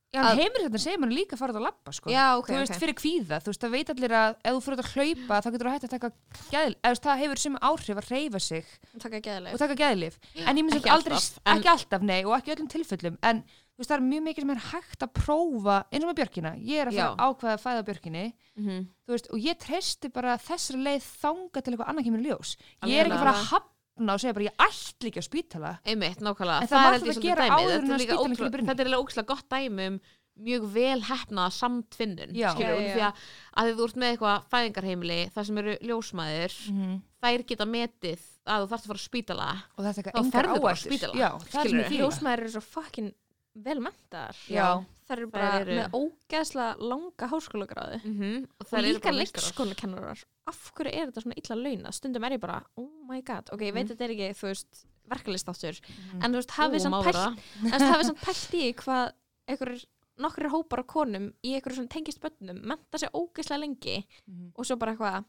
C: Já, en heimilisleiknir segir mann líka að fara út að labba sko.
A: já, ok,
C: þú veist,
A: ok.
C: fyrir kvíða, þú veist, það veit allir að ef þú fyrir út að hlaupa, þá getur þú hægt að taka gæðl, eða það hefur sem áhrif að reyfa sig
A: taka
C: og taka gæðlif en ég myndi
B: Ekki
C: aldrei,
B: alltaf, en-
C: ekki alltaf, nei og ekki öllum tilfellum, en þú veist, það er mjög mikið sem er hægt að prófa, eins og með björkina. Ég er að fara
B: Já.
C: að fæða björkinni
B: mm
C: þú veist, og ég treysti bara þessari leið þanga til eitthvað annað kemur ljós. Ég er ekki að fara að hafna og segja bara ég ætli ekki á spítala
B: einmitt, nákvæmlega
C: En það
B: er held
C: þetta
B: ég svolítið
C: gera
B: dæmið.
C: áður en
B: er
C: að grípur inn í.
B: þetta er eiginlega ókslega gott dæmi um mjög vel hefnaða samtfinnun
C: Já.
B: skilur,
A: Já, já,
B: því að, að þú ert með eitthvað fæðingarheimili það sem eru ljósmæður
C: Mhm.
B: þær geta metið að þú þarfst að fara á spítala
C: og það er eitthvað engar
B: ferðu bara á
C: áættir
B: spítala,
C: já, það er sem
B: skilurðu.
C: ég fíla
A: ljósmaður eru svo fucking vel mentaðar
C: Já.
A: það eru bara
B: eru-
A: með ógeðslega langa háskólagráði
B: mm -hmm. og
A: og
B: þær eru
A: líka leikskólakennarar af hverju er þetta svona illa launa stundum er ég bara, oh my god ok, ég veit
B: Mhm.
A: þetta er ekki, þú veist verkalistáttur,
C: Mhm.
A: en þú veist, hafið samt pælt en þú veist, hafið samt pælt í hvað einhverjir nokkur hópar af konum í einhverjum svona tengist bönnum menta sér ógeðslega lengi
C: Mhm.
A: og svo bara eitthvað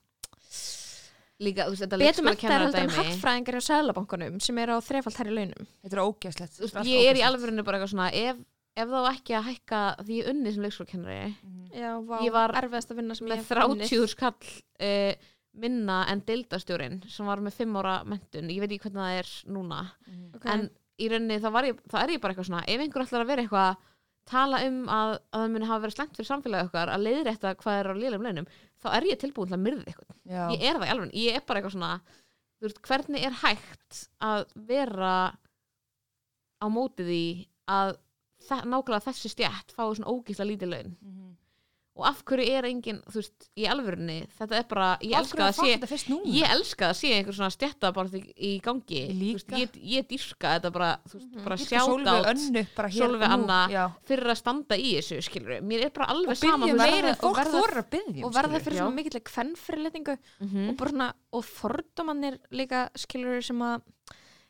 B: líka, þú veist, þetta
A: betur
B: leikskólakennara
A: heldur en
B: dæmi
A: hagfræðingar hjá sælabankunum sem eru á þrefald hærri launum.
C: Þetta er ógæslegt
B: Þú veist, ég er í alvörinu bara eitthvað svona ef, ef þá ekki að hækka því ég unni sem leikskólakennari.
A: Já, vá,
B: Ég var
A: erfiðast að vinna sem
B: með
A: ég hef unnið.
B: 30 skall uh, minna en deildastjórin sem var með 5 ára mentun, ég veit ekki hvernig það er núna.
A: Ok.
B: en í rauninni þá, var ég, þá er ég bara eitthvað svona ef einhver ætlar að vera eitthvað tala um að, að það muni hafa verið slengt fyrir samfélagi okkar að leiðrétta hvað er á liðlega launum þá er ég tilbúin til að myrða eitthvað
C: já.
B: ég er það í alveg, ég er bara eitthvað svona þú veist, hvernig er hægt að vera á móti því að þe nákvæmlega þessi stjætt fái svona ógísla lítið laun
C: Mhm.
B: Og af hverju er engin, þú veist, í alvörunni þetta er bara, ég elska
C: hverju
B: að sé ég elska að sé einhver svona stjætta bara í, í gangi veist, ég, ég dýrka þetta bara, þú veist, átt
C: önnu bara og nú.
B: Anna.
C: Já.
B: fyrir að standa í þessu, skilur mér er bara alveg
C: og en
A: og
C: fólk
A: verða-
C: þorir að byggja
A: og verða fyrir
B: Já.
A: svona mikill kvennfyrirletningu
B: Mhm.
A: og bara svona, og fordómanir líka skilur sem að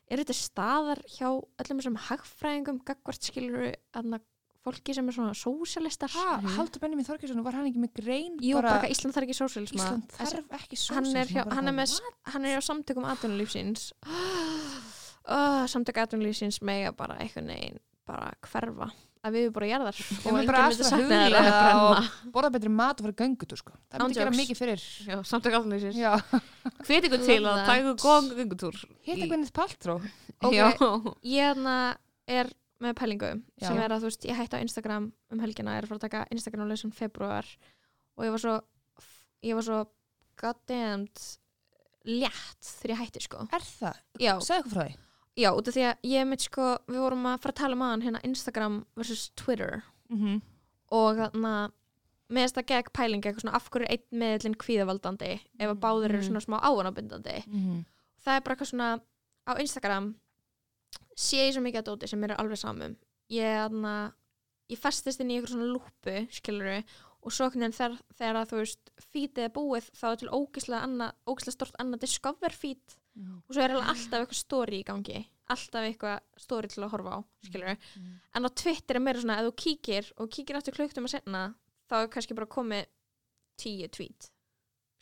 A: eru þetta staðar hjá öllum þessum hagfræðingum, gagvart skilur að fólki sem er svona sósialistar
C: Ha, Haldur Benjamin Þorkesson, var hann ekki með grein
A: Jú, bara,
C: bara,
A: Ísland þarf ekki sósialisma
C: Ísland þarf ekki
A: hann er,
C: bara
A: hann, er með, hann er hjá samtökum atvinnulífsins oh, samtök atvinnulífsins mega bara eitthvað negin bara hverfa að við erum bara jarðar
C: Ég
A: og enginn
C: bara
A: myndi sakna þeirra.
C: huglega
B: brenna.
C: og borða betri mat og fara göngutur sko. Það myndi gera mikið fyrir.
B: Samtök allir
C: Já,
B: hvet ykkur til að taka góðan göngutúr
C: hitta Paltrow.
A: Ok.
B: Já,
A: ég hérna er með pælingu
C: Já.
A: sem er að þú veist, ég hætti á Instagram um helgina, er að fara að taka Instagram lausan februar og ég var svo ég var svo goddamned létt þegar ég hætti sko
C: Er það?
A: já,
C: Segðu eitthvað frá því
A: já, út af því að ég mitt sko við vorum að fara að tala um aðan hérna Instagram versus Twitter
C: mm -hmm.
A: og þarna með þess að gegn pæling eitthvað svona af hverju er einn meðlinn kvíðavaldandi ef að báður eru
C: Mhm.
A: svona smá áanabindandi
C: Mhm.
A: það er bara eitthvað svona á Instagram sé ég svo mikið að dóti sem eru alveg samum ég, aðna, ég festist inn í eitthvað svona lúpu skiluru og svo hvernig þegar, þegar að þú veist fítið er búið þá er til ógislega, anna, ógislega stort annað discover feed
C: Mhm.
A: og svo er alltaf eitthvað story í gangi alltaf eitthvað story til að horfa á skilur
C: Mhm.
A: en á Twitter er meira svona ef þú kíkir og kíkir aftur klukktum að setna þá er kannski bara komið tíu tweet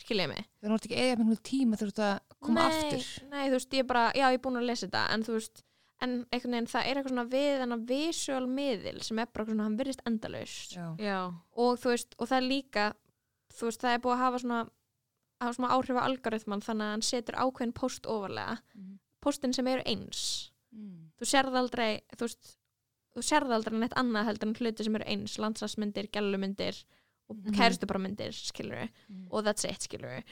A: skilja ég mig
C: er náttúrulega ekki eða með tíma þú ert að koma
A: nei,
C: aftur.
A: nei, þú veist, ég er bara, já, ég er búin að lesa þetta en þú veist, en einhvern veginn það er eitthvað svona við þennan visual miðil sem er bara svona, hann virðist.
C: Já,
A: og þú veist, og það er líka þú veist, það er búið að hafa svona hafa svona áhrif á algoritman þannig að hann setur ákveðin post ofarlega
C: Mhm.
A: postin sem eru eins
C: Mm.
A: þú sérð aldrei, þú veist þú sérð aldrei neitt annað heldur en hluti sem eru eins landslagsmyndir, gælumyndir og
C: Mhm.
A: kærustubaramyndir, skilur
C: Mm.
A: og that's it, skilur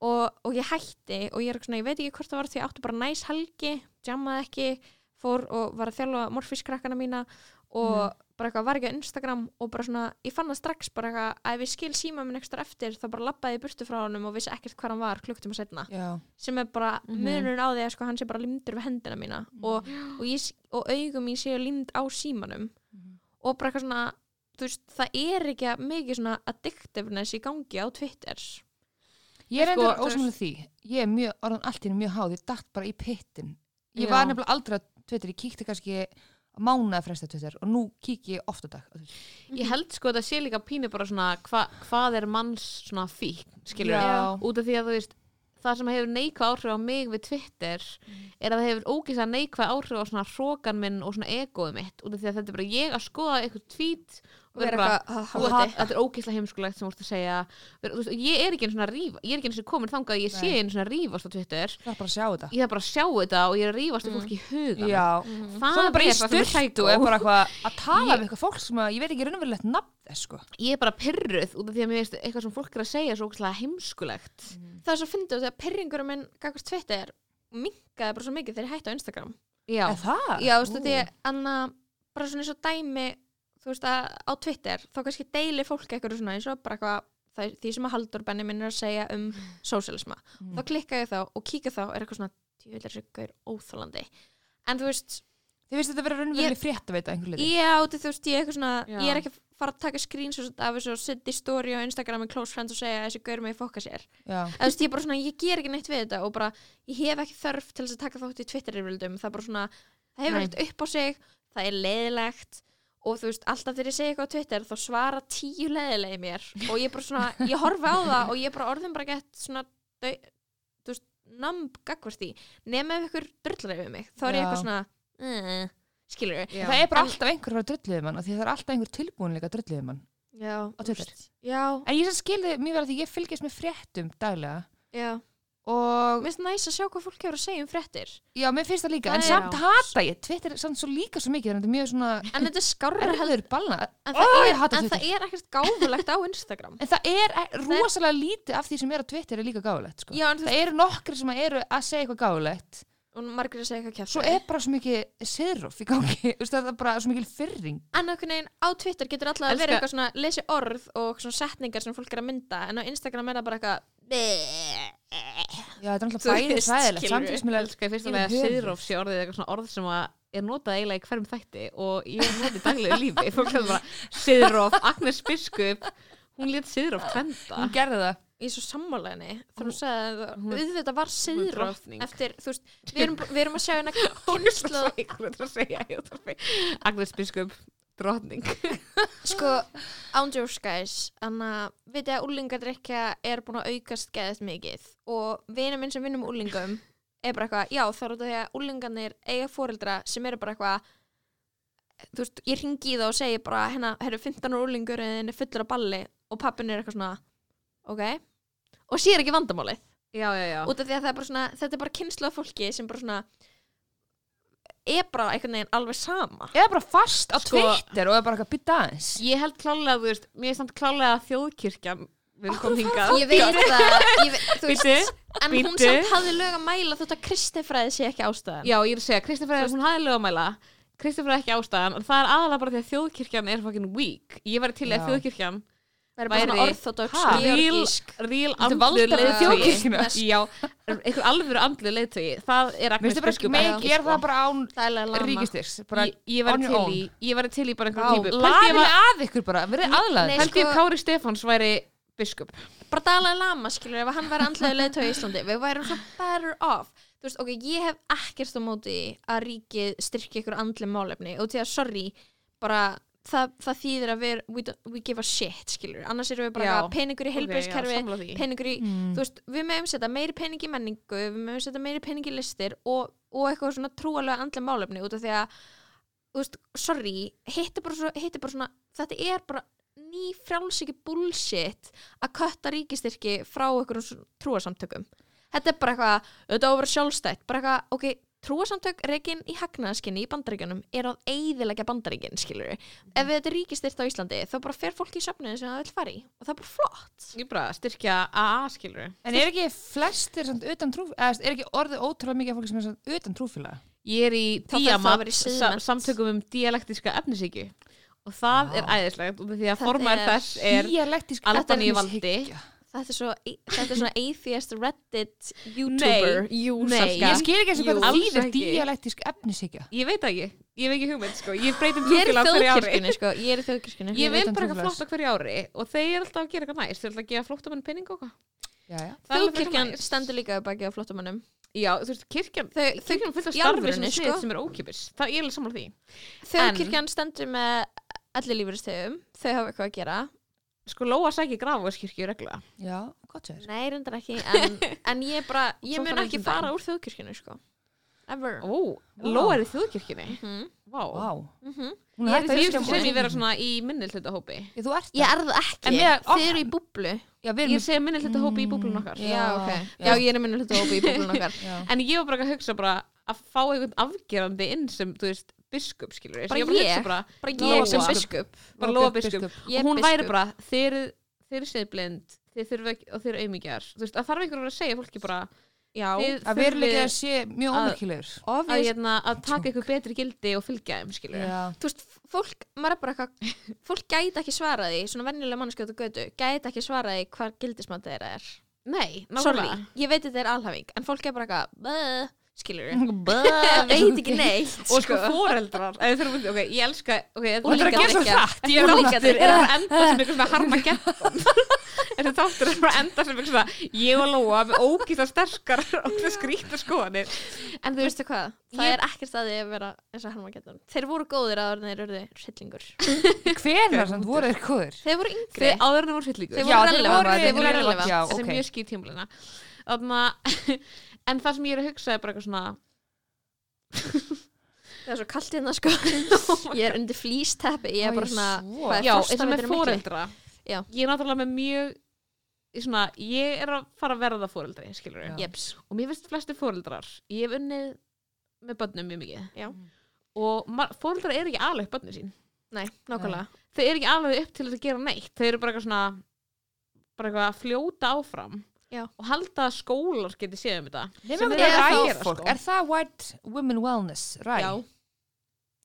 A: og, og ég hætti og ég er svona, ég veit ekki hvort það var því ég átti bara næs helgi, jammaði ekki fór og var að þjálfa morfískrakkana mína og bara eitthvað var ekki á Instagram og bara svona, ég fann það strax bara eitthvað að ef ég skil síma minn ekstra eftir þá bara labbaði ég burtu frá honum og vissi ekkert hvað hann var klukktum að setna
C: Já.
A: sem er bara
B: Mhm.
A: munurinn á því að sko, hann sé bara limdur við hendina mína og, og, ég, og augum mín séu limd á símanum
C: Mhm.
A: og bara eitthvað svona veist, það er ekki mikið svona addictiveness í gangi á Twitter
C: Ég er
A: Sko,
C: endur
A: þú
C: ósamlega því. Ég er mjög, orðan allt í einu mjög háð, ég datt bara í pittin. Ég
B: Já.
C: var nefnilega aldrei á Twitter, ég kíkti kannski mánuða fresta Twitter og nú kík ég ofta dag.
B: ég held sko að það sé líka pínu bara svona hva, hvað er manns svona fík, skilur
C: Já.
B: út af því að þú veist það sem hefur neikvæð áhrif á mig við Twitter er að það hefur ógíslega neikvæð áhrif á svona hrókan minn og svona egoið mitt. Út af því að þetta er bara ég að skoða eitthvað tweet og vera þetta. Er ógíslega heimskulegt sem ert að segja. Ver, þú veist, ég er ekki svona að rífa ég er ekki einu svona komin þangað að ég sé svona að rífast á Twitter.
C: Það er bara að sjá þetta.
B: ég er bara að sjá þetta og ég er að rífast mm. fólki í hugan
C: Já.
B: það
C: er bara í
B: er
C: styrtu og er að tala
B: Ég-
C: við eitthvað fólk sem að ég veit ekki raunverulegt nafn sko.
B: ég er bara pyrruð út af því að mér veist eitthvað sem fólk er að segja svo ógíslega heimskulegt.
A: Það er svo fyndið þegar perringurum minn gagvart Twitter minkaði bara svo mikið þegar ég hætti á Instagram.
C: Er
A: já, þú veist, og að á Twitter þá kannski deilir fólk eitthvað svona eins og bara eitthvað það, því sem að Haldur Benni minn er að segja um sósialisma
C: Mm.
A: þá klikka ég þá og kíka þá er eitthvað svona djúvill þessi gaur óþólandi en þú veist,
C: Þið veist þetta vera raunveruleg frétt að veita
A: já, þú veist ég er eitthvað svona
B: Já.
A: ég er ekki að fara að taka screenshot af þessu og setja í story á Instagram með close friends og segja þessi gaur með fokka sér. Þú veist, ég er bara svona, ég ger ekki neitt við þetta og bara, ég hef ekki þörf til þess að taka þátt í Twitter-rivildum, það er bara svona það hefur ekkert upp á sig, það er leiðilegt og þú veist, alltaf þegar ég segi eitthvað á Twitter þá svara tíu leiðilegi mér og ég bara svona, ég horfi á það og ég bara orðin bara gett svona dau, þú veist, namb gagvart því nema ef ykkur drullar yfir mig þá er ég eitthvað svona, uh, skilur
B: Já.
C: Það er bara alltaf einhver að drulliði mann og því það er alltaf einhver tilbúinleika drulliði mann.
A: já,
C: Á Twitter.
A: já,
C: En ég skilði mjög vel að því ég fylgjast með fréttum daglega
A: já
C: og
A: mér finnst næs að sjá hvað fólk hefur að segja um fréttir.
C: Já, mér finnst það líka,
A: Það
C: en
A: er-
C: samt hata ég Twitter er samt svo líka svo mikið, en þetta er mjög svona
A: en þetta er skárra heldur
C: erður balna
A: en,
C: Ó,
A: það,
C: ég
A: er,
C: hata
A: en
C: Twitter.
A: það er ekkert gáfulegt á Instagram.
C: En það er e- rosalega lítið af því sem er á Twitter er líka gáfulegt sko.
A: Já, en þú
C: Það eru nokkri sem eru að segja eitthvað gáfulegt.
A: Og margir að segja eitthvað kjátt
C: Svo er bara svo mikið siðróf í gangi Þú veist, Það er bara svo mikið fyrring
A: en einhvern veginn á Twitter getur alltaf að
B: Elska-
A: vera eitthvað svona lesi orð og svona setningar sem fólk er að mynda en á Instagram er það bara eitthvað
C: Já, þetta er alltaf bæðið
A: veist,
C: hræðilegt.
A: skilurðu.
C: Samfélagsmiðlar
B: elska í fyrsta
C: yfir
B: lega að
C: höfuð.
B: siðróf sé orðið eitthvað svona orð sem að er notað eiginlega í hverjum þætti og ég er notið í lífi. Fólk hefur bara siðróf, Agnes Biskup hún lét siðróf tvenda
C: Hún gerði það.
A: Ég er svo sammálaðinni þegar hún sagði að
B: Hún er-
A: auðvitað var
B: er
A: siðróf eftir, þú veist, við erum, við erum að sjá
B: er er útvarpi. Agnes Biskup drottning.
A: Sko, guys. En að veitir að úlingadrykja er búin að aukast geðast mikið og vinur minn sem vinnum úlingum er bara eitthvað, já það er af því að úlingarnir eiga fóreldra sem eru bara eitthvað þú veist, ég ringi í það og segi bara hérna, herru, 15 ára úlingur en er fullur af balli og pappin er eitthvað svona ok, og sér ekki vandamálið.
B: Já, já, já.
A: Út af því að það er bara svona, þetta er bara kynslu af fólki sem bara svona er bara einhvern veginn alveg sama.
C: Eða bara fast á
B: Sko-
C: Twitter og er bara eitthvað bytta aðeins.
B: Ég held klálega, þú veist, mér er samt klálega að þjóðkirkjan vil kom hingað.
A: ég veit það ég veit, þú veist,
B: Bíddu,
A: en hún
B: bíddu.
A: samt hafði lög að mæla þótt að kristinfræði sé ekki ástæðan.
B: Já, ég er að segja, Kristoffer, hún hafði lögamæla Kristoffer er ekki ástæðan, en það er aðalega bara því að þjóðkirkjan er fucking weak. Ég væri til í að
C: Já.
B: þjóðkirkjan
A: væri bara
B: Væri-
A: svona orthodox,
C: Ha?
A: georgísk.
B: Real
C: Þetta
B: andlu
A: bara
C: þjóðkirkjuna.
B: já, einhver alvöru andlu leiðtogi. Það er
C: Mér
B: Agnes
C: finnst bara
B: biskup
C: ekki
B: ekki,
C: meik, er
B: sko.
C: það bara án bara
B: ég,
C: your
B: til í ég var til í bara
C: Vá,
B: einhver típu var-
C: að ykkur bara, verið aðlæð
B: held ég Kári Stefáns væri biskup.
A: Bara Dalai Lama skilur ef hann væri andlega leiðtói í Íslandi við værum svo better off. Þú veist, ok, ég hef ekkert á móti að ríkið styrkja ykkur andlega málefni. Og til að, sorry, bara það, það þýðir að við, we, we give a shit skilur, annars erum við bara
B: Já.
A: peningur í heilbreyðskerfi,
B: okay,
A: peningur í
C: Mm.
A: þú veist, við meðum setja meiri pening í menningu við meðum setja meiri pening í listir og, og eitthvað svona trúalega andlega málefni út af því að, þú veist, sorry hitt er bara, svo, hitt er bara svona þetta er bara ný frjálsiki bullshit að kötta ríkistyrki frá einhverjum trúasamtökum þetta er bara eitthvað, þetta vera sjálfstætt bara eitthvað, ok, trúasamtök reygin í hagnaðaskinni í bandaríkjunum er að eyðilegja bandaríkin, skilur ef þetta er ríkistyrt á Íslandi, þá bara fer fólk í söfniði sem það vil fara í og það er bara flott
B: ég bara styrkja AA skilur
C: En er ekki flestir samt utan trú, eða er ekki orðið ótrúlega mikið af fólki sem er samt utan trúfélaga?
B: ég er í
A: siðmennt.
B: samtökum um dialektíska efnisíkju og það
C: Vá.
B: er æðislegt af því að formar
A: er-
B: þess er
C: Dialektísk
B: Albaníu valdi.
C: efnishyggja.
A: Þetta er, svo, þetta er svona atheist reddit youtuber jú,
B: nei.
C: Ég skil ekki eins og hvað það þýðir
B: ekki.
C: dialektísk efnishyggja.
B: ég veit ekki, ég hef ekki hugmynd sko. ég breytum
A: ég er
B: trúfélag á hverju ári.
A: sko, ég er í þjóðkirkjunni.
B: Ég vil
C: utan
B: bara eitthvað flott á hverju ári og þeir eru alltaf að gera eitthvað næst. Þeir eru alltaf að gefa flóttamenn penning og eitthvað. Er
A: þjóðkirkjan stendur líka upp að gefa flottamönnum
B: já, þú veist, kirkjan
A: Þau-
B: er fullt af starfi sem,
A: sko.
B: sem er ókipis ég er
A: þau hafa eitthvað að gera
B: sko Lóa sækir grafaskirkju reglulega.
C: Já, gott sér.
A: nei, reyndar ekki en, en ég bara, ég mun ekki fara úr þjóðkirkjunni sko. Ever.
B: Ó. Lóa er í þjóðkirkjunni?
A: Mhm,
B: vá,
C: Vá.
A: mhm.
C: Hún
B: ég
C: er
B: er
C: hægt að
B: því sem ég vera svona í minnilhluta hópi
C: Já, Þú ert
A: ég er það ekki,
C: mér-
A: þið eru í búblu.
C: Já, við
B: ég
C: erum...
B: segi minnilhluta hópi í búblun okkar.
C: Já,
A: já, ok,
C: já.
A: ég er minni hlutu hópi í búblun okkar.
B: En ég var bara að hugsa bara að fá einhvern afgerandi inn sem, þú veist, biskup skilur
A: Bara
B: ég að
A: ég?
B: bara,
A: bara ég sem biskup.
B: bara
C: Lóa
B: biskup. og hún væri bara, þeir eru ekki og þeir eru auðmíkjar, þú veist, að þarf einhver að segja fólki bara,
A: já,
C: Að að sé mjög
B: að-
C: ómerkilegur.
B: að,
A: obvious
B: hérna, að taka ykkur betri gildi og fylgja þeim,
A: þú veist, fólk, eitthvað fólk gæti ekki svaraði, svona venjulega mannskjöld og götu, gæti ekki svaraði hvað gildismat þeirra er.
B: Nei, nákvæmlega.
A: Ég veit þetta er alhafing en fólk er bara eitthvað, skilur
C: Bæ.
A: veit ekki neitt
B: og sko þeir eru, ok, ég elska
C: Og þetta er að
A: líka
C: gera svo hratt. Ég er
A: drykja.
B: er að enda sem eitthvað svona þessi þáttur er að fara að enda sem eitthvað svona ég og Lóa með ógísla sterkar og það skrýta skoðanir.
A: En þú veistu hvað, það
B: Ég-
A: er ekkert að því að vera eins og harmageddon þeir voru góðir að þeir eru hryllingur.
C: Hvenar samt voru þeir góður?
A: þeir voru yngri.
B: Þeir áður en það
A: Þeir voru
C: voru-
A: þeir voru
C: relevant,
B: en það sem ég er að hugsa er bara eitthvað svona
A: það er svo kallt hérna sko ég er undir flýsteppi, ég er bara svona
C: svo.
A: hvað er
B: já, eins og með foreldra
A: Já.
B: ég er náttúrulega með mjög ég svona, ég er að fara að verða foreldri skilur
C: Já.
A: Jeps.
B: og mér finnst flesti foreldrar ég hef unnið með börnum mjög mikið
A: Já.
B: og foreldrar eru ekki alveg upp börnum sín
A: nei, nákvæmlega
B: þau eru ekki alveg upp til að gera neitt þau eru bara eitthvað svona bara eitthvað að fljóta áfram
A: Já.
B: og halda að skólar geti séð um þetta er
C: það
B: að
C: ræ fólk.
B: sko.
C: Er það white women wellness ræ?
A: Já.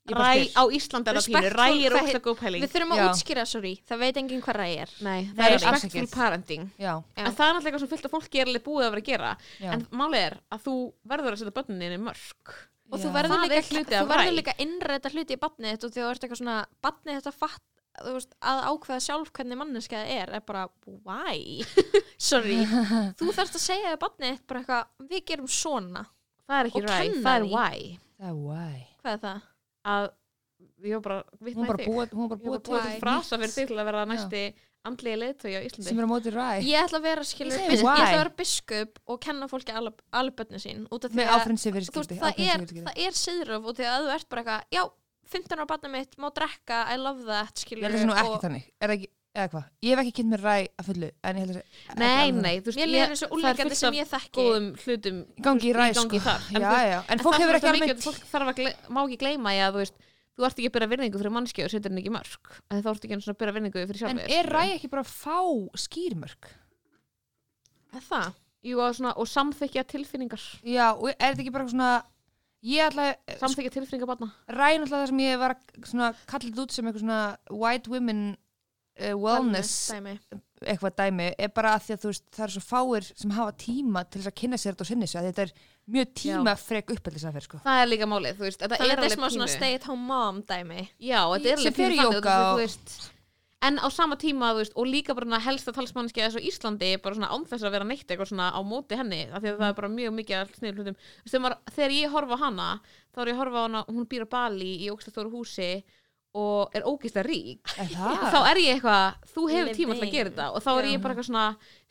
B: Ræ á Íslandi er það pínu, ræ er
A: hvað
B: ógsta góð pæling
A: við þurfum að
C: Já.
A: útskýra, sorry, það veit enginn hvað ræði er
B: Nei,
C: Nei,
B: það er respectful parenting en það er náttúrulega eitthvað sem fullt af fólki er alveg búið að vera að gera
C: Já.
B: en málið er að þú verður að setja börninni mörg
A: og
C: Já.
A: þú verður
B: Það
A: líka,
B: er
A: verður
B: ræ.
A: innræta hluti í batnið þitt og þú ert eitthvað svona batnið þetta fatt veist, að ákveða sjálf hvernig manneska það er er bara, why? sorry, þú þarfst að segja við batnið þitt bara eitthvað, við gerum svona.
B: Það er ekki
A: Og
B: ræ,
A: kenna
B: það er why.
C: Það er why.
A: hvað er það?
B: að ég var bara
C: Hún
B: vitna
C: bara búið, hún bara búið
B: til frasa fyrir þig til að vera næsti andlega leiðtögi á Íslandi.
C: Sem er á móti ræ.
A: ég ætla að vera skilur,
C: Ég
A: ég ætla að vera biskup og kenna fólki alveg bönnu sín út af því
C: Með
A: að þú veist, það er, það er siðröf og því að þú ert bara eitthvað, já 15 ára barnið mitt má drekka, I love that
C: Ég
A: skilur
C: held að það sé nú ekki þannig. Er það ekki, eða hvað? Ég hef ekki kynnt mér ræ að fullu, en ég held að
B: nei,
C: ekki
B: nei, þú veist
A: Mér líður eins og
B: það er
A: úlíkandi
B: fullt
A: sem ég þekki
B: góðum hlutum
C: Í gangi í ræ, sko.
B: þar en,
C: Já, já. En
B: en
C: fólk hefur
B: er
C: ekki alveg...
B: að fólk þarf að má ekki gleyma í að þú veist þú ert ekki að byrja virðingu fyrir mannskja og setur henni ekki í mörg að þá ertu ekki svona að byrja virðingu fyrir
C: En
B: sjálfur
C: er ræ ekki bara fá skýrmörk?
A: Er það?
B: Jú, og, svona, og samþykja tilfinningar
C: Já, og er þetta ekki bara svona... Ég ætla að...
B: samþykja tilfinningar barna
C: Ræ er náttúrulega það sem ég var að kalla þetta út sem eitthvað svona white women uh, wellness
A: dæmi
C: eitthvað dæmi er bara að því að þú veist það er svo fáir sem hafa tíma til þess að kynna sér þetta og sinni að þetta er mjög tíma frek uppeldisaferð sko.
B: það er líka málið, þú veist,
A: þannig
B: er
A: er
B: alveg pínu.
A: stay at home mom dæmi
B: Já, þetta er alveg
C: jóga
B: þú,
C: og-
B: En á sama tíma, veist, og líka bara svona helsta talsmannski eins og Íslandi, bara svona án þess að vera neitt eitthvað svona á móti henni, af því að það er bara mjög mikið að sniður hlutum. Veist, þegar, ég horfa hana, þá er ég að horfa hana, hún býr á Bali í ógistastóru húsi og er ógista rík.
C: En
B: Þá er ég eitthvað, þú hefur tíma til að gera þetta. Og þá er ég bara eitthvað svona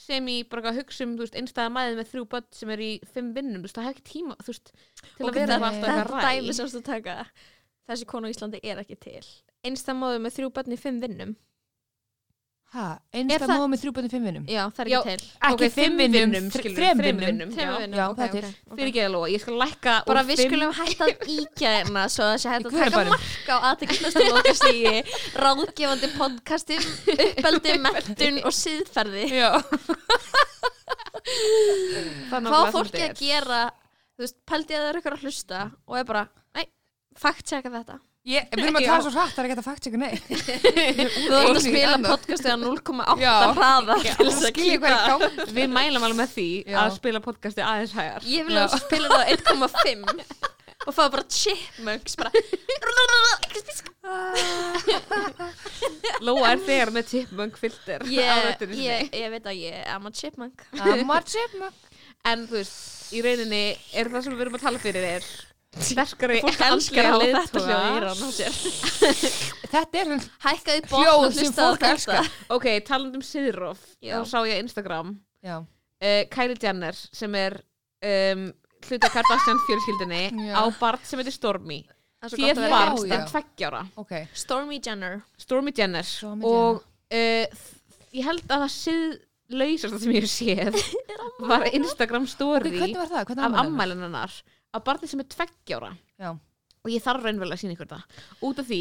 B: sem ég bara að hugsa um, þú veist, einstæða mæðið með þrjú börn sem er í fimm vinnum, þú veist, það hef ekki tíma, þú veist, til að vera alltaf eitthvað ræ.
A: þessi konu á Íslandi er ekki til. Einstæð móðu með þrjú börn í fimm vinnum
C: ha,
B: Er
C: einstæð
B: það-
C: móð með þrjú bönnum fimm vinnum?
A: Já, það er
B: Já,
A: ekki til.
C: Ekki
B: Ok,
C: fimm vinnum,
B: skilurðu,
C: þrem
B: þrem
C: vinnum.
B: Já.
A: vinnum,
C: já, það er til.
B: fyrir ekki að lofa, ég skal lækka
A: bara
B: úr
A: við
B: fimm-
A: skulum hætta að íkja hérna svo að það sé hægt
C: Í
A: að taka marka á aðteknastu lokastígi ráðgefandi podcasti uppeldi, mentun og síðferði
C: já,
B: Það er
A: hvað fólki að
B: er.
A: gera þú veist, pældi að það er eitthvað að hlusta og er bara, nei, fakt checka þetta
C: ég, við erum að tala svo hrætt það er ekki að fakt checka nei
A: þú ert að spila podcastið á 0,8
C: Já.
A: hraða að
B: Við mælum alveg með því
C: Já.
B: að spila podcasti aðeins hægar.
A: Ég vil að spila það á 1,5 og fá bara chipmunks bara
B: Lóa er þegar með chipmunk filter á
A: ég, ég, ég veit að ég am a chipmunk.
C: Amar chipmunk.
B: En þú veist, í rauninni er það sem við erum að tala fyrir er sterkari
A: fólk elskar að hafa þetta hljóð í rann á sér.
C: Þetta er Hljóð sem
A: á
C: fólk elskar.
B: Ok, talandi um Siðrof
A: Já.
B: þá sá ég á Instagram.
C: Já,
B: uh, Kylie Jenner sem er um, hluti af Kardashian fjölskyldinni á barn sem heitir Stormy.
A: Það er svo
B: Því
A: gott
B: er
A: að
C: Já,
A: vera
B: barn er tveggjára
C: ok.
A: Stormy Jenner.
B: Stormy Jenner.
C: Stormy
B: og uh, ég held að það siðlausast sem ég séð var Instagram story
C: hvernig var það? Hvernig
B: af
C: afmælið?
B: Af barni sem er tveggjára
C: Já.
B: og ég þarf raunverulega að sína ykkur það. Út af því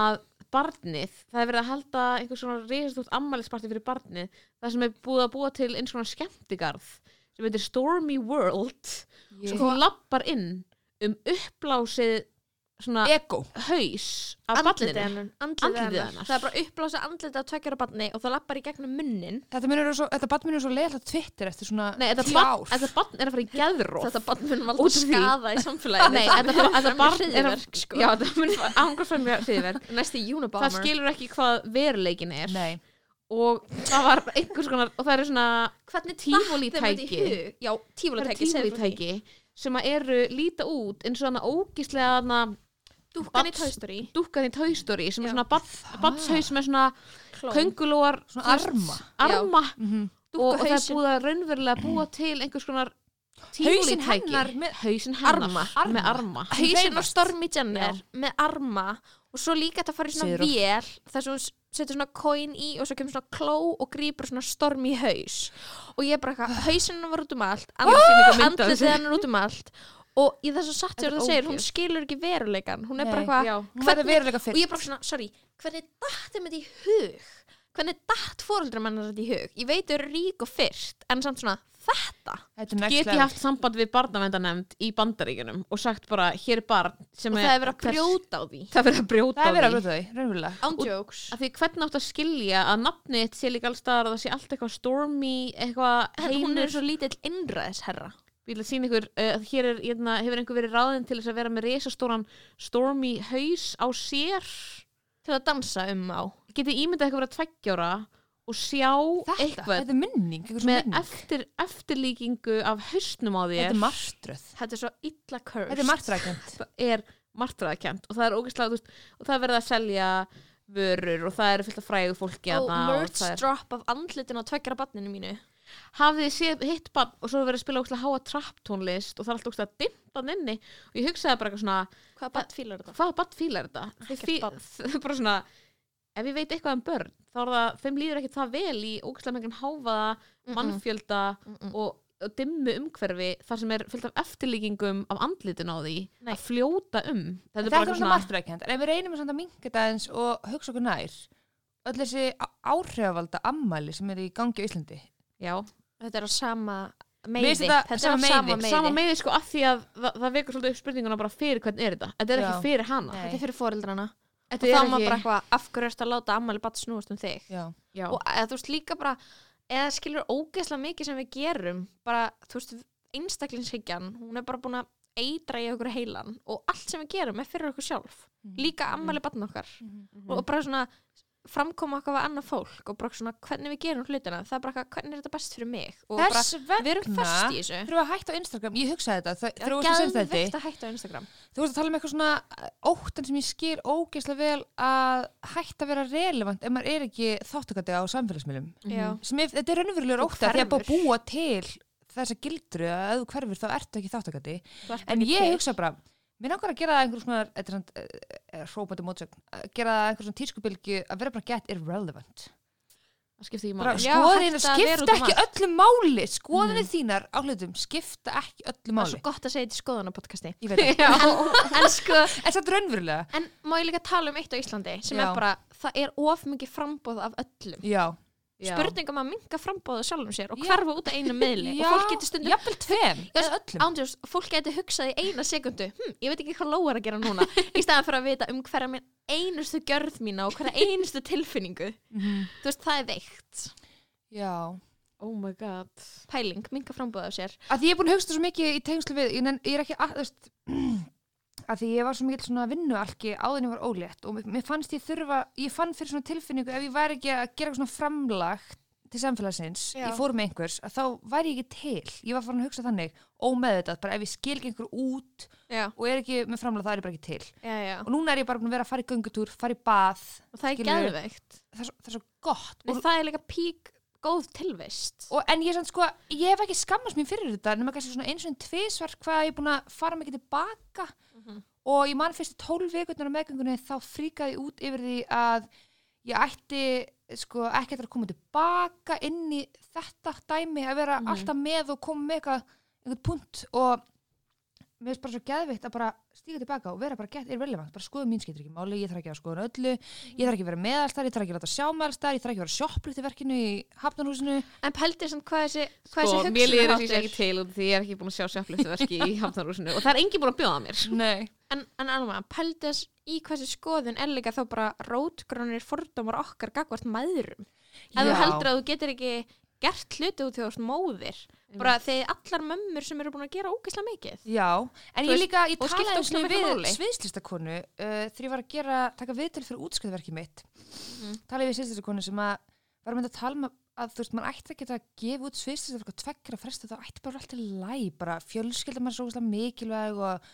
B: að barnið, það er verið að halda einhvers svona reisastútt ammælisparti fyrir barnið það sem er búið að búa til eins svona skemmtigarð sem heitir Stormy World.
C: Ég-
B: svo hún lappar inn um uppblásið svona
C: Ego.
B: haus af
A: andlitið
B: barninu.
A: hennar. Andlitið
B: Andlitið
A: hennar.
B: hennar.
A: það er bara uppblása andlitið á tveggjara barni og það lappar í gegnum munnin.
C: Þetta munur svo, þetta barn munur svo leiðilegt Twitter eftir svona
B: Nei, þetta
C: tíu
B: barn,
C: ár.
B: þetta barn er að fara í geðróf
A: þetta barn mun
B: Út
A: valda
B: af því-
A: skada í samfélaginu.
B: Nei,
A: Það
B: þetta,
A: mun
B: þetta barn er að
A: hryðjuverk, sko.
B: Já, þetta mun ángur fram með hriðverk
A: næsti
B: Það
A: Unabomber
B: skilur ekki hvað veruleikin er.
C: Nei,
B: og það var einhvers konar og það eru svona
A: hvernig
B: Tívolítæki.
A: tífólítæki já,
B: það eru
A: tífólítæki
B: tífólítæki sem að eru líta út eins og svona ógíslega hana,
A: dúkkan í Story.
B: Dúkkan í Toy Story sem er svona batshaus með svona
A: Klón.
B: köngulóar
C: Svona arma.
B: arma.
C: Mm
B: og, og það er búið að raunverulega búa til einhvers konar
C: Hausinn
B: tífólítæki
C: hennar með
B: hausin hennar
A: Arma.
B: með arma.
A: hausinn á
C: hreyfast.
A: Stormy Jenner með arma og svo líka þetta farið svona vél þess að hún setur svona coin í og svo kemur svona kló og grýpur svona Stormy haus. Og ég er bara eitthvað, hausinn var út um allt
B: þessu.
A: hennar út um allt og í þess að satt sér
B: er
A: það segir, hún skilur ekki veruleikan hún er
C: Nei.
A: bara eitthvað og ég er bara svona, sorry, hvernig datt þeim þetta í hug? Hvernig datt fóreldrar mennar þetta í hug? Ég veit þau eru rík og fyrst en samt svona, þetta?
B: Get ég haft samband við barnavendanemnd í bandaríkunum og sagt bara, hér er barn sem
A: og
B: er
A: það er verið að brjóta á því.
B: Það er verið að brjóta
C: Það er
B: á
C: verið að
B: því.
C: brjóta því, raunverulega.
A: Ándjóks
B: Af því hvernig átt að skilja að nafnið sé líka alls staðar og það sé allt eitthvað stormy, eitthvað
A: hún er svo lítill innræðisherra
B: Ég vil að sína ykkur, uh, að hér er, hérna, hefur einhver verið ráðinn til þess að vera með resastóran stormy haus á sér
A: til að dansa um á.
B: Getið ímyndað eitthvað vera tveggjára og sjá
C: Þetta,
B: eitthvað
C: þetta er minning,
B: með
C: minning.
B: eftir, eftirlíkingu af hausnum á þér?
C: Þetta er martröð.
A: Þetta er svo illa cursed.
C: Þetta er martrækjant
B: það er martraðakent og það er ógeðslega, veist, og það er verið að selja vörur og það er fullt af frægu fólki
A: og merch
B: er,
A: drop af andlitin á tveggjara barninu mínu
B: hafið þið séð hitt bann og svo er verið að spila ógeðslega háa trapp tónlist og það er alltaf ógeðslega dimmt hann inni og ég hugsaði bara eitthvað svona,
A: hvaða barn fílar þetta?
B: hvaða bann fílar þetta? Bara svona, ef ég veit eitthvað um börn þá er það, þeim líður ekki það vel í ógeðslega mengum háfaða, mannfjölda
A: Mm-mm.
B: og, dimmu umhverfi þar sem er fullt af eftirlíkingum af andlitin á því
A: Nei.
B: að fljóta um þetta er
C: er
B: bara
C: svona martrækjant En ef við reynum að minga þetta eins og hugsa okkur nær öll þessi á- áhrifavalda ammæli sem er í gangi á Íslandi
B: já,
A: þetta er á sama meiði.
C: þetta
A: þetta er
C: sama
A: á sama
C: meiði.
A: meiði.
B: Sama meiði sko að því að það, það vekur svolítið upp spurninguna bara fyrir hvernig er þetta. Þetta er
C: Já.
B: ekki fyrir hana.
C: Nei.
A: þetta er fyrir foreldrana.
B: Þetta
A: og
B: er
A: þá maður
B: ekki-
A: bara eitthvað, af hverju ertu að láta ammali bara snúast um þig?
C: Já,
B: Já,
A: og eða, þú veist líka bara eða skilur ógeðslega mikið sem við gerum bara, þú veist, einstaklingshyggjan hún er bara búin að eitra í okkur heilan og allt sem við gerum er fyrir okkur sjálf. Líka ammali barn okkar.
B: Mhm.
A: og bara svona framkoma okkar við annað fólk og bara svona hvernig við gerum hlutina það er bara hvernig er þetta best fyrir mig? Og bara,
C: Þess
A: við erum fast í þessu.
C: þurfum við að hætta á Instagram, ég hugsaði þetta þegar þú að
A: að
C: þú veist að tala um eitthvað svona uh, óttan sem ég skil ógeðslega vel að hætta að vera relevant ef maður er ekki þáttakandi á samfélagsmiðlum.
A: Já.
C: sem ef, þetta er raunverulegur
A: Þú
C: ótta því að að
A: hverfur.
C: búa til þessa gildru að þú hverfur þá ertu ekki þáttakandi
A: Þú
C: en ég hugsa bara mér langar að gera það einhver svona þetta er svona, uh, hrópandi mótsögn að gera það einhver svona tískubilgju að vera bara get irrelevant.
B: Það skiptir ekki máli.
A: Já,
C: skoðin
A: hætta að vera
C: skipta ekki öllu máli skoðinni þínar á hlutum skipta ekki öllu
A: það er
C: máli.
A: svo gott að segja þetta í skoðan á podcasti.
C: Ég veit það.
B: Já,
A: en sko,
C: en satt raunverulega.
A: En má ég líka tala um eitt á Íslandi sem
C: Já.
A: er bara, það er of mikið frambóð af öllum.
C: Já.
A: Spurningum að minga frambóðu sjálfum sér og hverfa út af einu miðli og fólk getur stundum
C: jafnvel tveim
A: Já,
C: eða öllum.
A: ándjós, fólk getur hugsað í eina sekundu hm, ég veit ekki hvað Lóa er að gera núna í staðan fyrir að vita um hverja minn einustu gjörð mína og hverja einustu tilfinningu.
C: Mhm.
A: þú veist, það er veikt.
C: Já.
B: Oh my god.
A: Pæling, minga frambóðu af sér.
C: Að því ég er búin að hugsa svo mikið í tengslu við ég, nenn- ég er ekki að, þú veist, að því ég var svo mikið svona vinnualki en ég var ólétt og mér, fannst ég þurfa ég fann fyrir svona tilfinningu ef ég væri ekki að gera svona framlag til samfélagsins
A: Já.
C: í fórum einhvers að þá væri ég ekki til. Ég var farin að hugsa þannig ómeðvitað bara ef ég skil ekki einhver út
A: já,
C: og er ekki með framlag þá er ég bara ekki til.
A: Já,
C: og núna er ég bara búin að vera að fara í göngutúr fara í bað
A: og það er geðveikt.
C: Það það er svo gott.
A: Og
C: og,
A: það er líka pík góð tilvist.
C: Og, en ég, er samt, sko, ég hef ekki skammast mér fyrir þetta nema kannski svona eins og einn tvisvar hvað ég er búin að fara mikið tilbaka. Og ég man fyrstu tólf vikurnar á meðgöngunni þá fríkaði út yfir því að ég ætti sko ekki eftir að koma tilbaka inn í þetta dæmi að vera
A: Mhm.
C: alltaf með og koma með eitthvað punkt og mér finnst bara svo geðvitt að bara stíga tilbaka og vera bara gett irrelevant, bara skoða mín skiptir ekki máli, ég þarf ekki að skoða öllu, ég þarf ekki að vera meðalstar, ég þarf ekki að láta sjá meðalstar, ég þarf ekki að vera sjopplutt í verkinu í hafnarhúsinu.
A: en pældi samt hvað þessi, hvað
B: Sko,
A: þessi
B: mér líður
A: hugsunarháttur-
B: þessi ekki til og því ég er ekki búin að sjá sjáflustuverki í Hafnarhúsinu og það er engin búin að bjóða mér.
C: Nei.
A: en, en alveg, þess í hvað þessi skoðun er líka þá bara rótgrónir fordómar okkar gagvart mæðurum ef þú heldur að þú getur ekki gert hluti út því þú ert móðir bara þegar allar mömmur sem eru búin að gera ógeðslega mikið
C: Já, en
A: Þú
C: ég líka, ég
A: og skipta
C: talaði einu
A: ógeðslega miklu
C: við
A: máli.
C: sviðslistakonu uh, þegar ég var að gera, taka viðtöl fyrir útskriðverki mitt.
A: Mhm.
C: Talaði við sviðslistakonu sem að var með að tala um að þú veist, mann ætti ekki að gefa út sviðslistakonu og tvekkir að fresta, þá ætti bara alltaf læg, bara fjölskylda mann svo ógeðslega mikilvæg og,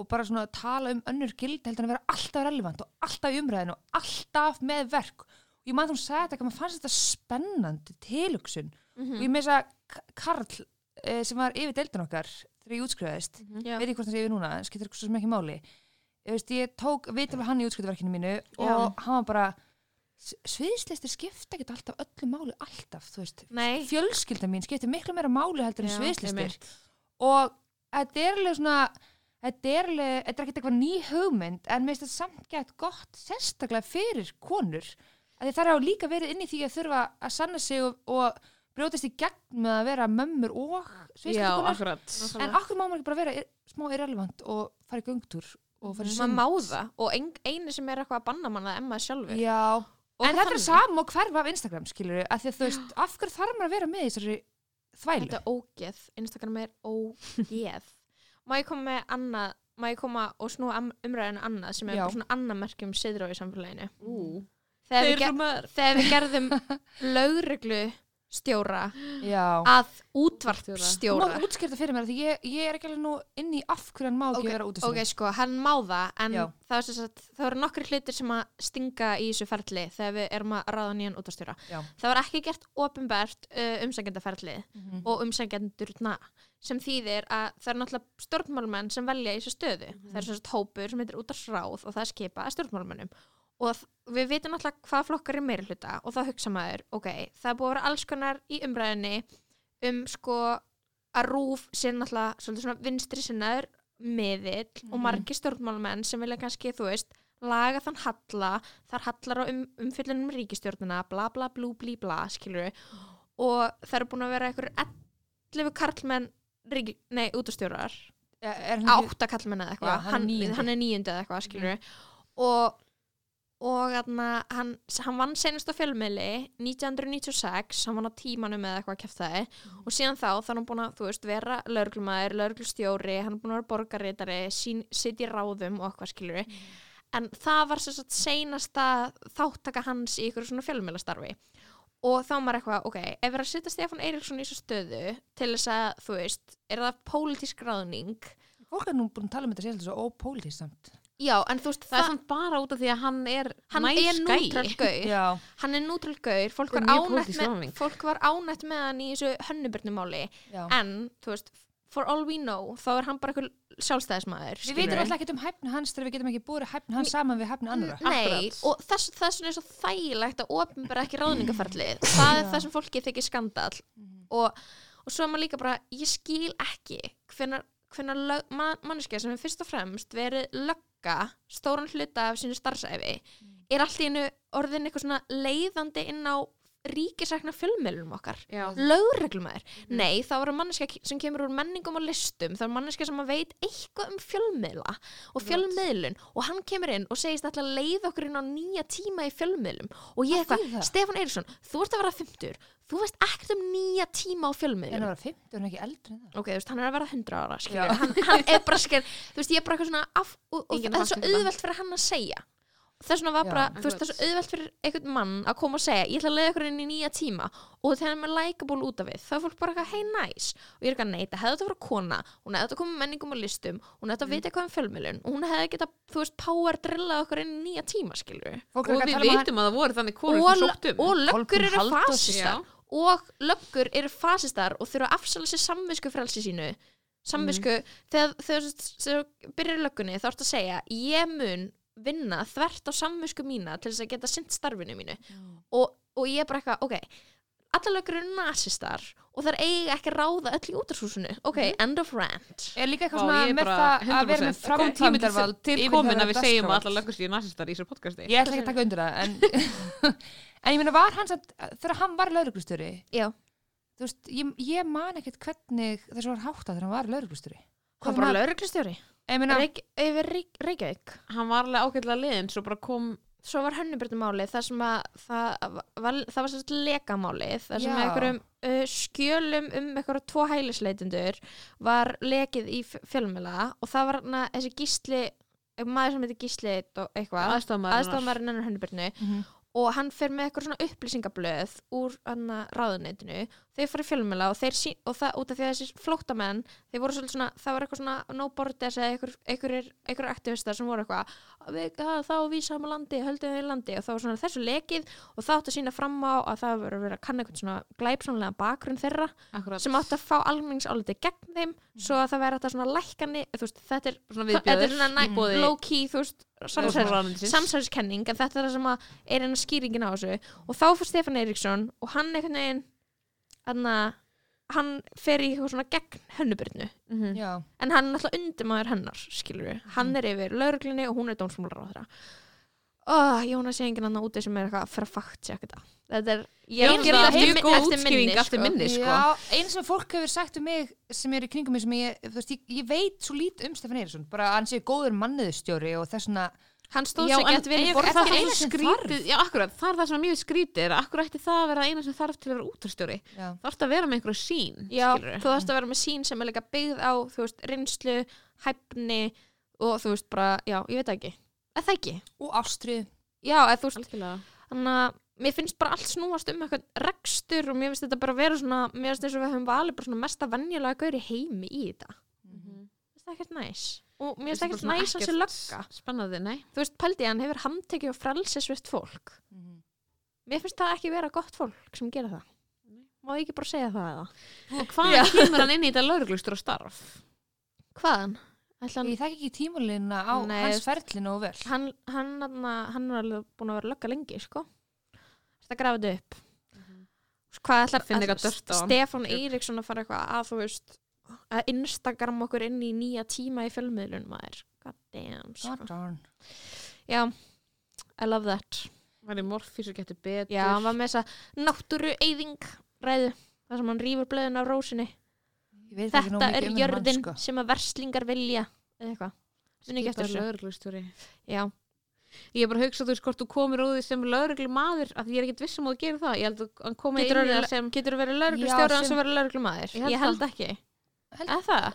C: og bara svona að tala um önnur gild heldur en að vera alltaf relevant og alltaf í umræðinu og alltaf með verk. Og ég man þú sagði þetta, að maður fannst þetta spennandi tilugsun
A: Mhm.
C: og ég með þess að Karl eh, sem var yfir deildin okkar þegar ég útskrifaðist
A: Já.
C: veit ég hvort það sé yfir núna, en skiptir svo sem ekki máli. Ég, veist, ég tók viðtölu hann í útskrifaverkinu mínu og hann var bara sviðslistir skipta ekki alltaf öllu máli alltaf, þú veist.
A: Nei,
C: fjölskylda mín skiptir miklu meira máli heldur en
A: Já,
C: sviðslistir.
B: Einmitt.
C: og þetta er alveg svona þetta er alveg, þetta er ekkert eitthvað ný hugmynd en mér finnst þetta samt gett gott sérstaklega fyrir konur að það er á líka verið inn í því að þurfa að sanna sig og, og brjótast í gegn með að vera mömmur og
B: Já, akkurat.
C: En okkur má maður ekki bara vera ir, smá irrelevant og fara í göngtúr og fara í
A: maður má það og ein, einu sem er eitthvað að banna manna maður sjálfur.
C: Já,
A: Og
C: en þetta er
A: þannig.
C: sama og hverfa af Instagram skilur við, að því að þú veist, af hverju þarf maður að vera með í þessari þvælu?
A: Þetta er ógeð, Instagram er ógeð. Má ég koma með annað Má ég koma og snúa am- umræðinu annað sem er
C: Já.
A: bara svona annað merkjum siðrá í samfélaginu?
B: Ú,
A: þegar við,
B: eru
A: ger, þegar við gerðum lögreglu stjóra
C: Já.
A: að
C: Þú
A: útvarpstjóra
C: mátt útskýrta fyrir mér, því ég, ég er ekki alveg nú inn í af hverju hann má ekki
A: Ok,
C: vera út
A: ok, sko, hann má það en
C: Já.
A: það, er sem sagt, það eru nokkri hlutir sem að stinga í þessu ferli þegar við erum að ráða nýjan útastjóra
C: Já.
A: það var ekki gert ofinbært uh, umsækjendaferli
C: Mhm.
A: og umsækjendurna sem þýðir að það er náttúrulega stjórnmálmenn sem velja í þessu stöðu það er sem sagt hópur sem heitir útastráð og það er skipa að stjórnmálmennum og við vitum náttúrulega hvað flokkar er meira hluta og þá hugsa maður, ok, það búið að vera alls konar í umræðinni um sko að rúf sér náttúrulega svolítið svona vinstri sinnaður miðill og
C: Mhm.
A: margir stjórnmálmenn sem vilja kannski, þú veist, laga þann halla, þar hallar á um, umfyllunum ríkistjórnina, bla bla blú blí bla, skilur og það eru búin að vera einhver 11 karlmenn ríki, nei, útastjórar átta karlmenn eða eitthvað.
C: Hann
A: hann er níundi eða eitthvað, skilur og og atna, hann, hann vann senast á fjölmiðli 1996, hann vann á tímanum eða eitthvað að kæfta það
B: Mhm.
A: og síðan þá er hann búin að, þú veist, vera lauruglumæður lauruglustjóri, hann búin að vera borgarritari sitt í ráðum og eitthvað skilur
B: Mhm.
A: en það var sem sagt seinasta þáttaka hans í ykkur svona fjölmiðlastarfi og þá var eitthvað, ok, ef við erum að setja Stefán Eiríksson í þessu stöðu til þess að, þú veist, er það pólitísk ráðning
C: Fólk er nú búin að tala um þetta sér svo.
A: Já, en þú veist,
B: Það er samt bara út af því að hann er
A: hann er
B: gæi.
A: nútrál gaur
C: Já.
A: hann er nútrál gaur, fólk fólk var ánætt með hann í þessu hönnubörnumáli en, þú veist, for all we know þá er hann bara einhver sjálfstæðismæður
C: Við veitum alltaf ekkert um hæfni hans þegar við getum ekki búið hæfni hans saman við hæfni annara.
A: Nei,
B: Akkurat.
A: og þess, þess er svo þægilegt að opinbera ekki ráðningaferlið það er það sem fólki þykir skandal og, og svo er maður líka bara ég skil ekki man, manneskja sem er fyrst og fremst verið lögga stóran hluta af sínu starfsæfi er allt í einu orðin eitthvað svona leiðandi inn á ríkisækna fjölmiðlum okkar lögreglumæður, nei það var manneskja sem kemur úr menningum og listum það er manneskja sem að veit eitthvað um fjölmiðla og fjölmiðlun og hann kemur inn og segist alltaf að leiða okkur inn á nýja tíma í fjölmiðlum og ég eitthvað,
C: það?
A: Stefán Eiríksson þú ert að vera 50, þú veist ekkert um nýja tíma á
C: En
A: fjölmiðlum
C: það var 50 en ekki eldri
A: ok, þú veist, hann er að vera 100 ára hann, hann er bara skil þú veist, ég er bara eitthvað svona af, og, og það er svo
B: að
A: auðvelt fyrir hann að segja þess vegna var
C: Já,
A: bara, þú veist, það er svo auðvelt fyrir einhvern mann að koma og segja, ég ætla að leiða ykkur inn í nýja tíma. Og þegar er likeable út af við þá er fólk bara eitthvað, hey nice. Og ég er eitthvað, nei, það hefði þetta að vera kona. Hún hefði þetta að koma með menningum og listum. Hún hefði þetta að vita eitthvað um fjölmiðlun. Og hún hefði geta, þú veist, power drillað okkur inn í nýja tíma, skilur
C: Fólk er
B: Og
C: ekki
B: við
C: að tala um að
B: vitum að það voru þannig konur
A: og,
B: sem sóttum.
A: og löggur
B: já.
A: og löggur eru fasistar og þurfa að afsala sér samvisku samvisku, þegar, þú byrjar í löggunni þá ertu að segja ég mun vinna þvert á samvisku mína til þess að geta sinnt starfinu mínu og, og ég er bara eitthvað, ok allar löggur eru nasistar og þær eiga ekki að ráða öll í útarshúsinu ok, end of rant
C: Er líka eitthvað svona
B: ég
C: með það að vera með
B: 100%. Kom tími til, komin að við segjum að löggur séu nasistar í þessu podcasti.
C: Ég ætla ekki að taka undir það en, en ég meina var hans að þegar hann var veist, ég, ég man ekkert hvernig þessu var hátta þegar hann var lauruglustjóri
A: hvað bara lauruglustjóri
C: Ég meina,
A: Reykj, yfir Reykj, Reykjavík.
B: Hann var alveg ágætlega liðin, svo bara kom
A: svo var hönnubyrnumáli þar sem að það var, það var sérst lekamálið þar sem einhverjum uh, skjölum um einhverja tvo hælisleitundur var lekið í fjölmjöla og það var hana, þessi gísli maður sem heitir gísli eitthvað
B: aðstofamæður
A: hennar. hönnubyrnu
C: Mhm.
A: og hann fer með eitthvað svona upplýsingablöð úr hana ráðuneytinu þeir fara í fjölmjöla og, þeir sí, og það út af því að þessi flóttamenn þeir voru svolítið svona, það var eitthvað svona no borders eða einhver, einhverjir, einhverjir aktivistar sem voru eitthvað þá vísaðum að landi, höldum við í landi. Og það var svona þessu lekið og það átti að sína fram á að það verið að kanna eitthvað svona glæpsónlega bakgrunn þeirra
B: Akkurat.
A: sem átti að fá almenningsáliti gegn þeim svo að það væri þetta svona lækkani þú veist, þetta er,
B: Svona
A: þetta er svona
B: boði.
A: low key þú veist, samsæðiskenning en þetta er það sem að er eina skýringin á þessu. Og þá fyrir Stefán Eiríksson og hann einhvern veginn anna, hann fer í eitthvað svona gegn hönnubyrnu
B: Mhm.
C: já,
A: en hann er alltaf undirmaður hennar skilur við, hann er yfir lauruglinni og hún er dómsmálar á þeirra oh, Jónas sé enginn annar úti sem er eitthvað að fara að fakt sér þetta þetta er, ég er að
B: er mjög
A: eftir,
B: góð
A: eftir minni,
B: útskýring eftir
A: sko.
B: minni. sko.
C: já eins sem fólk hefur sagt um mig sem er í kringum mig sem ég, þú veist, ég, ég veit svo lít um Stefán Eiríksson, bara að hann sé góður manniðustjóri og þess vona
A: hann stóð
B: Já,
A: sér gett í
C: ég-
B: það er skrítið, já akkurat, það er það sem er mjög skrítið er, akkur ætti það að vera eina sem þarf til að vera útastjóri
C: já,
B: það þarf að vera með einhverju sín
A: Já,
B: skilurðu.
A: þú þarfst að vera með sín sem er líka byggð á, þú veist, reynslu, hæfni og þú veist bara, já, ég veit ekki. Er það ekki?
C: og ástrið
A: Já, eða þú veist,
B: Algjörlega.
A: þannig að mér finnst bara allt snúast um eitthvað rekstur og mér finnst þetta bara vera svona, mér finnst þess að við höfum valið bara svona mesta venjulega gauri heimi í þetta.
B: Mhm.
A: Finnst það ekkert næs? Og mér finnst
B: Finnst
A: ekkert
B: bara
A: næs að sé
B: ekkert
A: lögga.
B: Spennandi, nei
A: Þú veist, pældi hann hefur handtekið og frelsisvitt fólk. Mér finnst það ekki vera gott fólk sem gera það. Má ég ekki bara segja það eða?
B: Og hvað kemur hann inn í þetta lauruglustur og starf?
A: Hvaðan? Hann
C: ég þekki ekki tímulina á
A: Nei,
C: hans ferlinu og vel
A: hann, hann, hann, hann er alveg búin að vera lögga lengi sko þetta grafa þetta upp hvað ætlar
B: Finna
A: ætlar. Stefán Eiríksson að fara eitthvað að þú veist að Instagram okkur inn í nýja tíma í fjölmiðlun maður god damn sko.
C: God darn.
A: já, I love that
B: Var í morfís og getur betur
A: já, hann var með þessa náttúru eyðing ræðu þar sem hann rýfur blöðin af rósinni
C: Ég veit ekki nóg
A: þetta er
C: um
A: jörðin
C: mann, sko.
A: sem að verslingar vilja eða eitthvað Muni ekki eftir þessu.
B: lauruglustur
A: já,
B: ég er bara að hugsa, þú veist, hvort þú komir úr því sem lögreglu maður, að ég er ekkit vissum að þú gerir það ég held að hann komið í það sem
A: Getur verið
C: Já,
A: lauruglustjóri
C: sem-
A: sem verið lauruglumæður?
B: Ég held
A: Ég held ekki.
C: Held-
B: eða það,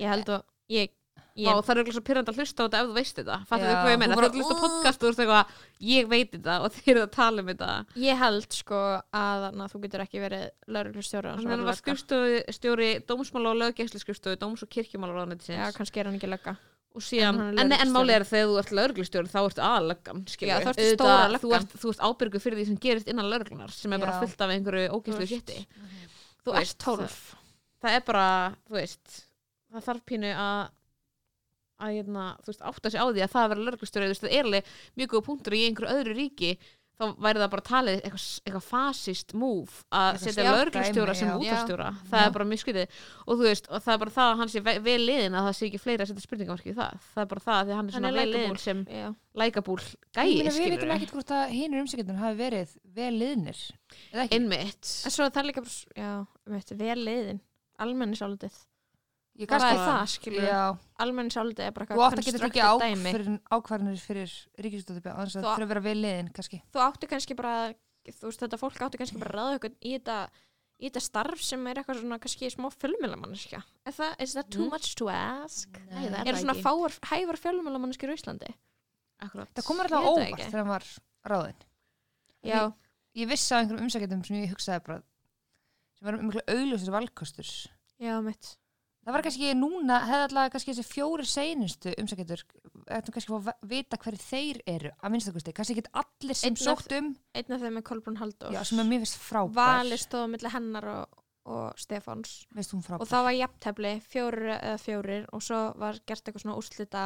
A: Ég held að ég,
B: Vá,
A: ég,
B: það er eitthvað svo pyrrandi að hlusta á þetta ef þú veist þetta. Fattu þau hvað ég meina,
C: þú bara,
B: ert að hlusta podcast og þú veist eitthvað, ég veit þetta og þeir eru að tala um þetta.
A: Ég held sko að na, þú getur ekki verið lauruglustjóri
B: hann er alveg skrifstjóri dómsmála og löggeislu skrifstofi, dóms og kirkjumála
A: Já, kannski er hann ekki lögga.
B: síðan,
A: En
B: en, máli er að þegar þú ert lögreglustjóri þá
A: stóra löggan.
B: þú ert, ert ábyrgu fyrir því sem gerist innan lögreglunar sem er bara
C: Já.
B: fullt af einhverju ógeðslu shiti.
A: Þú ert tólf.
B: Það er bara, þú veist það þarf pínu að að hérna, þú veist, átta sig á því að það að vera lögreglustjóri, þú veist, það er alveg mjög góð punktur í einhverju öðru ríki þá væri það bara talið eitthvað, eitthvað fasist move að setja
C: dæmi,
B: sem útastjóra það
C: Já.
B: er bara mjög skytið og þú veist, og það er bara það að hann sé ve- vel liðin að það sé ekki fleiri að setja spurningamarki í það. Það er bara það að því að hann er svona
A: er
B: vel liðin sem lækabúl gæi,
C: meina, við
B: skilur
C: veitum ekkert hvort að hinur umsækjandun hafi verið vel liðnir eða ekki,
B: einmitt.
A: En svo er það líka bara, já, veit, vel liðin. Almennisálitið.
C: ég
A: Hvað
C: kannski
A: er það, skilur?
C: já,
A: Almennisálitið er bara
C: þú átt að geta
A: dæmi.
C: ákvarðanir, fyrir ríkistöðu á að
A: Þú-
C: það þurfa að vera vel liðin kannski
A: Þú áttu kannski bara, þú veist, þetta fólk áttu kannski bara að ráða ykkur í þetta í þetta starf sem er eitthvað svona kannski smá fjölmjölamannskja. Er það, is that too
B: Mm.
A: much to ask?
B: Nei, það
A: Er
B: það
A: svona
B: ekki.
A: fáar, hæfar fjölmjölamannskjur í Íslandi?
B: Akkurat.
C: það komur
A: Ég
C: alltaf
A: það
C: óvart
A: ekki.
C: þegar hann var ráðinn
A: Já,
C: ég vissi af einhverjum umsækjandum sem ég hugsaði bara sem var miklu augljósir valkostur
A: já, mitt.
C: það var kannski núna, hefði alltaf kannski þessi fjóri seinustu umsækjendur ættum kannski að vita hverju þeir eru að minnstakosti, kannski ekki allir sem
A: Einn af-
C: sótt um,
A: Einn af þeim er Kolbrún Halldórs.
C: já, sem er mér finnst frábær
A: Vali stóð milli hennar og, og Stefáns.
C: veist hún frábær
A: og það var jafntefli, fjórir eða fjórir og svo var gert eitthvað svona úrslita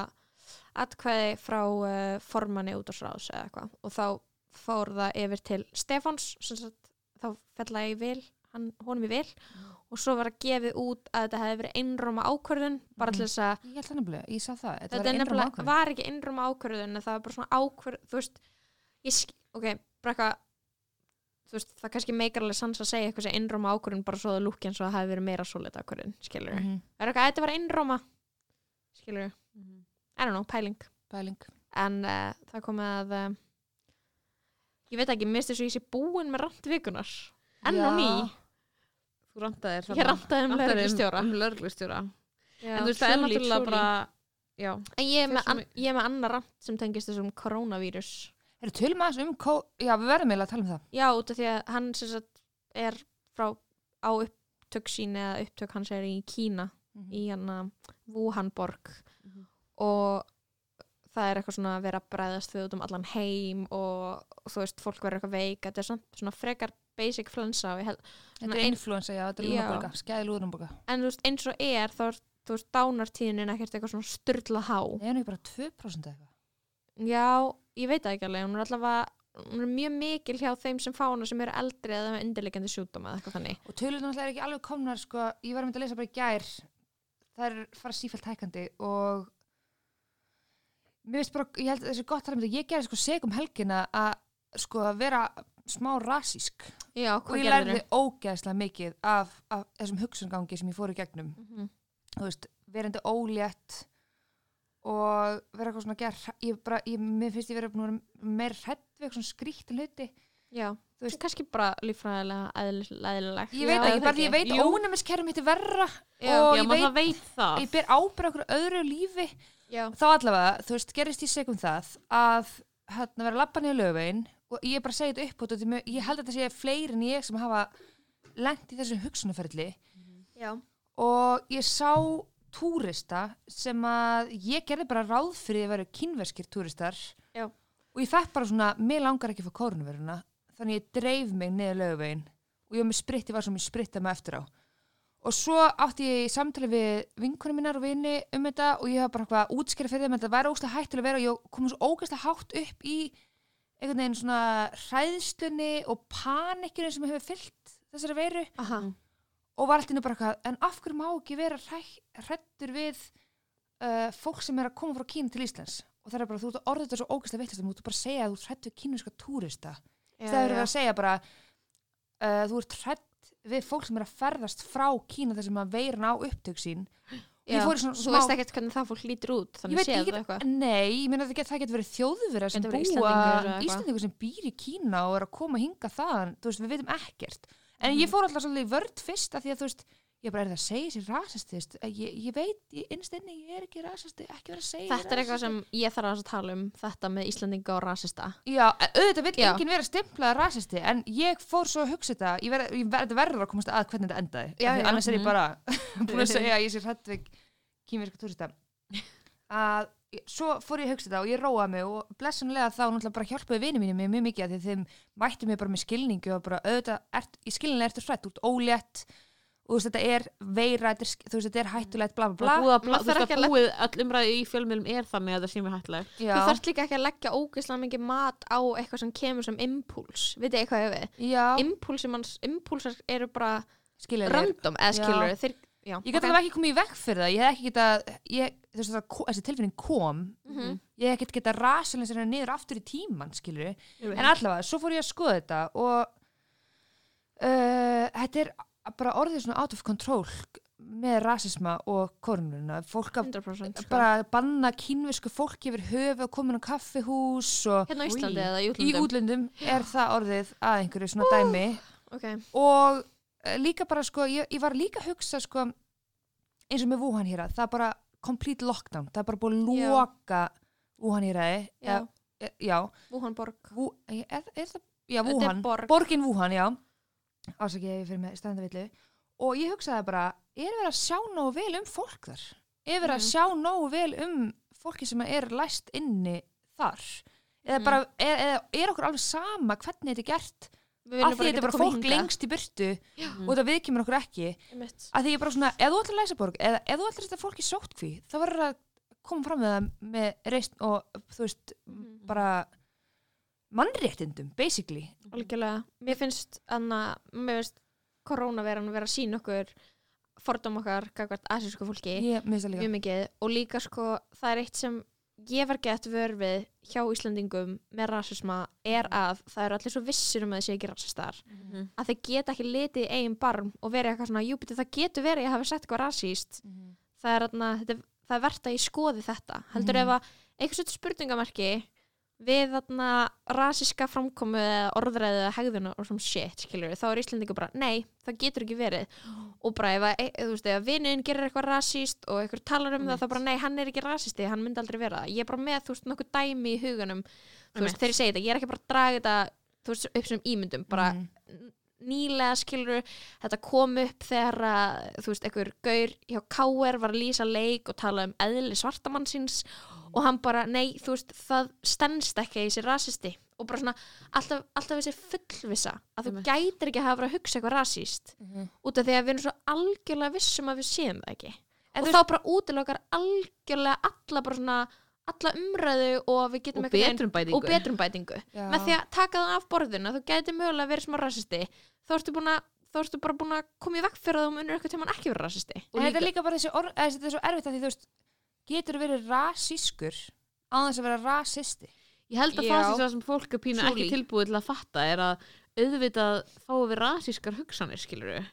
A: atkvæði frá uh, formanni út á sráðs eða eitthvað og þá fór það yfir til Stefáns sem sagt, þá fellaði ég vil hann, honum í vil. Og svo var að gefið út að þetta hefði verið einróma ákvörðun bara
C: Mhm.
A: til þess að
C: ég held það nefnilega, ég sá það
A: þetta
C: var einróma
A: nefnilega
C: ákvörðun.
A: var ekki einróma ákvörðun það var bara svona ákvörð þú veist, ég, ok, bara eitthvað þú veist, það kannski meikar alveg sans að segja eitthvað sem einróma ákvörðun bara svo það lúki eins og það hefði verið meira svolítið ákvörðun, skilur
C: Mhm,
A: Það er eitthvað, þetta var einróma skilur,
B: Mhm.
A: I don't know, pæling.
C: Pæling.
A: En uh, það komið að uh, ég veit ekki, mér finnst þess að ég sé búin með randvikunar enn og ný,
B: Þú randaðir
A: ég randaði um lögreglustjóra.
B: um lögreglustjóra.
A: Já,
B: en þú veist það er náttúrulega bara já,
A: en ég er, með, an, ég er með annar rand sem tengist þessum koronavírus
C: Eru tölum aðeins um, já við verðum eiginlega að tala um það.
A: Já, út af því að hann sem sagt er frá á upptök sín eða upptök hans er í Kína í hann Wuhanborg.
B: Mhm.
A: og það er eitthvað svona að vera að bregðast við út um allan heim og, og þú veist, fólk verður eitthvað veik. Þetta er svona, svona frekar basic held,
C: Þetta er influensa, já, þetta er
A: Já.
C: lúnabólga, skæði lúnabólga
A: en veist, eins og er þá er þú veist, dánartíðinin ekkert eitthvað svona styrla há.
C: Nei, hún er bara 2% eða eitthvað.
A: Já, ég veit það ekki alveg hún er allavega, hún er mjög mikil hjá þeim sem fá hana sem eru eldri eða með undirleikandi sjúkdóma eða eitthvað þannig.
C: Og tölur náttúrulega er ekki alveg komnar, sko, ég var að mynda að lesa bara í gær, það er fara sífælt hækandi og mér veist bara, ég held þessi gott að ég gerði sko segum helgina að sko að vera smá rasísk.
A: Já,
C: og ég lærði ógeðslega mikið af, af þessum hugsungangi sem ég fór í gegnum,
A: þau?
C: þú veist, verandi ólétt og vera eitthvað svona ger, ég bara, ég, mér finnst ég vera meira hrætt við eitthvað svona skrítin hluti.
A: Já,
C: Þú veist-
A: kannski bara líffræðilega eðlilegt
C: ég veit
A: Já,
C: ekki, bara því ég veit ónæmiskerfum mitt er verra
A: Já,
C: og ég veit,
B: veit
C: ég ber ábyrð okkur öðru lífi.
A: Já,
C: þá allavega, þú veist, gerist í segum það að hérna vera lappan í lögvegin og ég bara segi þetta upp og mér- ég held að þetta sé fleiri en ég sem hafa lent í þessum hugsunarferli.
A: Já,
C: og ég sá túrista sem að ég gerði bara ráð fyrir að vera kínverskir túristar.
A: Já.
C: og ég fekk bara svona, mér langar ekki að fá kórnuveruna þannig ég dreif mig niður lögvegin og ég var með spritt, ég var sem ég sprittaði mig eftir á. Og svo átti ég í samtali við vinkunum mínar og vini um þetta og ég hef bara eitthvað að útskýra fyrir þeim að þetta væri ógæslega hættilega að vera og ég kom svo ógæslega hátt upp í einhvern veginn svona hræðslunni og panikinu sem hefur fyllt þessari veru
A: aha.
C: Og var alltaf bara eitthvað, en af hverju má ekki vera hrættur við uh, fólk sem er að koma frá Kína til Íslands? Og það er bara, þú ert að orða þetta svo ógæslega veittast þú ert bara að segja að þú ert hrætt við kínuska túrista. Það er að segja bara uh, þú ert hrætt við fólk sem er að ferðast frá Kína þar sem að veiran á upptök sín ég
A: Já,
C: svona
A: þú veist ekkert hvernig það fólk lítur út þannig
C: veit
A: séð það eitthvað
C: nei, ég meina það get, það getur verið þjóðverða sem búa. Íslandingur sem býr í Kína og er að koma hinga þaðan, þú veist, við veitum ekkert en
A: Mhm.
C: ég fór alltaf svolítið vörd fyrst af því að þú veist, ég bara er það að segja sér rasistist ég, ég veit, ég, innst inni ég er ekki rasisti, ekki verið að segja
A: þetta er eitthvað sem ég þarf að tala um þetta með Íslandinga og rasista.
C: Já, auðvitað vil enginn vera stimplaði rasisti en ég fór svo að hugsa þetta. Ég verð, ég verð, verður að komast að hvernig þetta endaði.
A: Já, já.
C: annars er ég
B: Mhm.
C: bara búin að segja að ég sé hrætt við kýmverska túrista. Að svo fór ég að hugsa þetta og ég róaði mig og blessunlega þá náttúrulega bara hjálpaði vinið mínu mig mjög mikið að því þeim mætti mig bara með skilningu og bara auðvitað, ert, í skilningu ertu hrætt, ert ólétt og þú veist þetta er veira, er, þú veist þetta er hættulegt bla bla bla.
B: Þú
A: þarf
B: veist
A: ekki
B: að búið öll umræði í fjölmiðlum er þannig að það sé mér hættileg
C: Já,
A: þú þarft líka ekki að leggja ógeðslega mikið mat á eitthvað sem kemur sem impuls eitthvað við?
C: Já.
A: Impulsi manns, impulsar eru bara
C: skilja þér
A: random eða skilur þeir, já,
C: Ég gæti alveg ekki komið í vekk fyrir það, ég hef ekki geta, ég, þú veist það, ko- þessi tilfinning kom,
A: Mhm.
C: ég hef ekki geta rasalins hennar niður aftur í tíman, skilur
A: okay.
C: En allavega, svo fór ég að skoða þetta og uh, þetta er bara orðið svona out of control með rasisma og korununa. Fólk að
A: 100% sko.
C: bara banna kínvisku fólki yfir höfu og komin á kaffihús og
A: hérna á Íslandi
B: Oj.
A: eða í
C: í
A: útlöndum.
C: útlöndum er það orðið að einhverju svona dæmi.
A: ok,
C: og uh, líka bara sko, ég, ég var líka að hugsa sko, eins og með Wuhan hér það er bara complete lockdown. Það er bara búið að loka Wuhan hér
A: já,
C: já, já,
A: Wuhan borg.
C: Wu, er, er það, já, Wuhan.
A: borg.
C: borgin Wuhan, já ásakið ég fyrir með standavillu og ég hugsaði bara, er verið að sjá nógu vel um fólk þar er verið að
A: Mhm.
C: sjá nógu vel um fólki sem er læst inni þar eða bara, er, eða, er okkur alveg sama hvernig þetta er gert af því þetta er bara fólk
A: hingað.
C: lengst í burtu
B: Mhm.
C: og það viðkemur okkur ekki
A: Einmitt.
C: að því ég bara svona, ef þú ætlar að læsa borg eða ef þú ætlar að þetta fólk í sótkví þá verður að koma fram með það með reist og þú veist,
A: Mhm.
C: bara mannréttindum, basically.
A: Algjörlega, mér finnst anna, mér finnst koronaveran vera að sína okkur fordum okkar gagvart asísku fólki
C: það líka.
A: mjög mikið. Og líka sko það er eitt sem ég var gett vör við hjá Íslandingum með rasisma er að það eru allir svo vissir um að þessi ekki rasistar.
B: Mhm.
A: að þeir geta ekki litið í eigin barm og verið eitthvað svona, jú, beti, það getur verið að ég hafi sagt eitthvað rasíst.
C: Mhm.
A: það er, er- það er verðt að ég skoði þetta. Heldur
C: Mhm.
A: ef að eitthvað svona spurningamarki við þarna rasíska framkomu eða orðræðu eða hegðuna og svona shit, skilur þá er Íslandingur bara, nei, það getur ekki verið. Og bara ef að, e, þú veist, ef að vinuðin gerir eitthvað rasíst og eitthvað talar um það þá bara, nei, hann er ekki rasisti, hann myndi aldrei vera það. Ég er bara með, þú veist, nokkuð dæmi í huganum þú veist, þegar ég segi þetta, ég er ekki bara að draga þetta þú veist, upp sem ímyndum, bara
C: Mhm.
A: nýlega skilur þetta kom upp þegar að þú veist, að og og hann bara, nei, þú veist það stennst ekki í sér rasisti. Og bara svona, alltaf, alltaf þessi fullvissa að þú
B: Einmitt.
A: gætir ekki að hafa verið að hugsa eitthvað rasist
C: Mhm.
A: út af því að við erum svo algjörlega vissum að við séum það ekki.
C: En
A: og
C: þú
A: þá bara útilokar algjörlega alla bara svona alla umræðu og við getum
B: og betrumbætingu.
A: Og betrumbætingu. Með því að taka það af borðinu þú gæti mögulega verið smá rasisti. Þá ertu, búin að, þá ertu bara búin að koma í vekk fyrir að þú munir eitthvað tíma ekki verið rasisti.
C: En þetta er líka bara þessi orð, er svo erfitt að því þú veist, getur verið rasískur á þess að vera rasisti.
B: Ég held að
A: Já.
B: það sé það sem fólk er pínu
A: Truly.
B: ekki tilbúið til að fatta er að auðvitað fáum við rasískar hugsanir skilur við,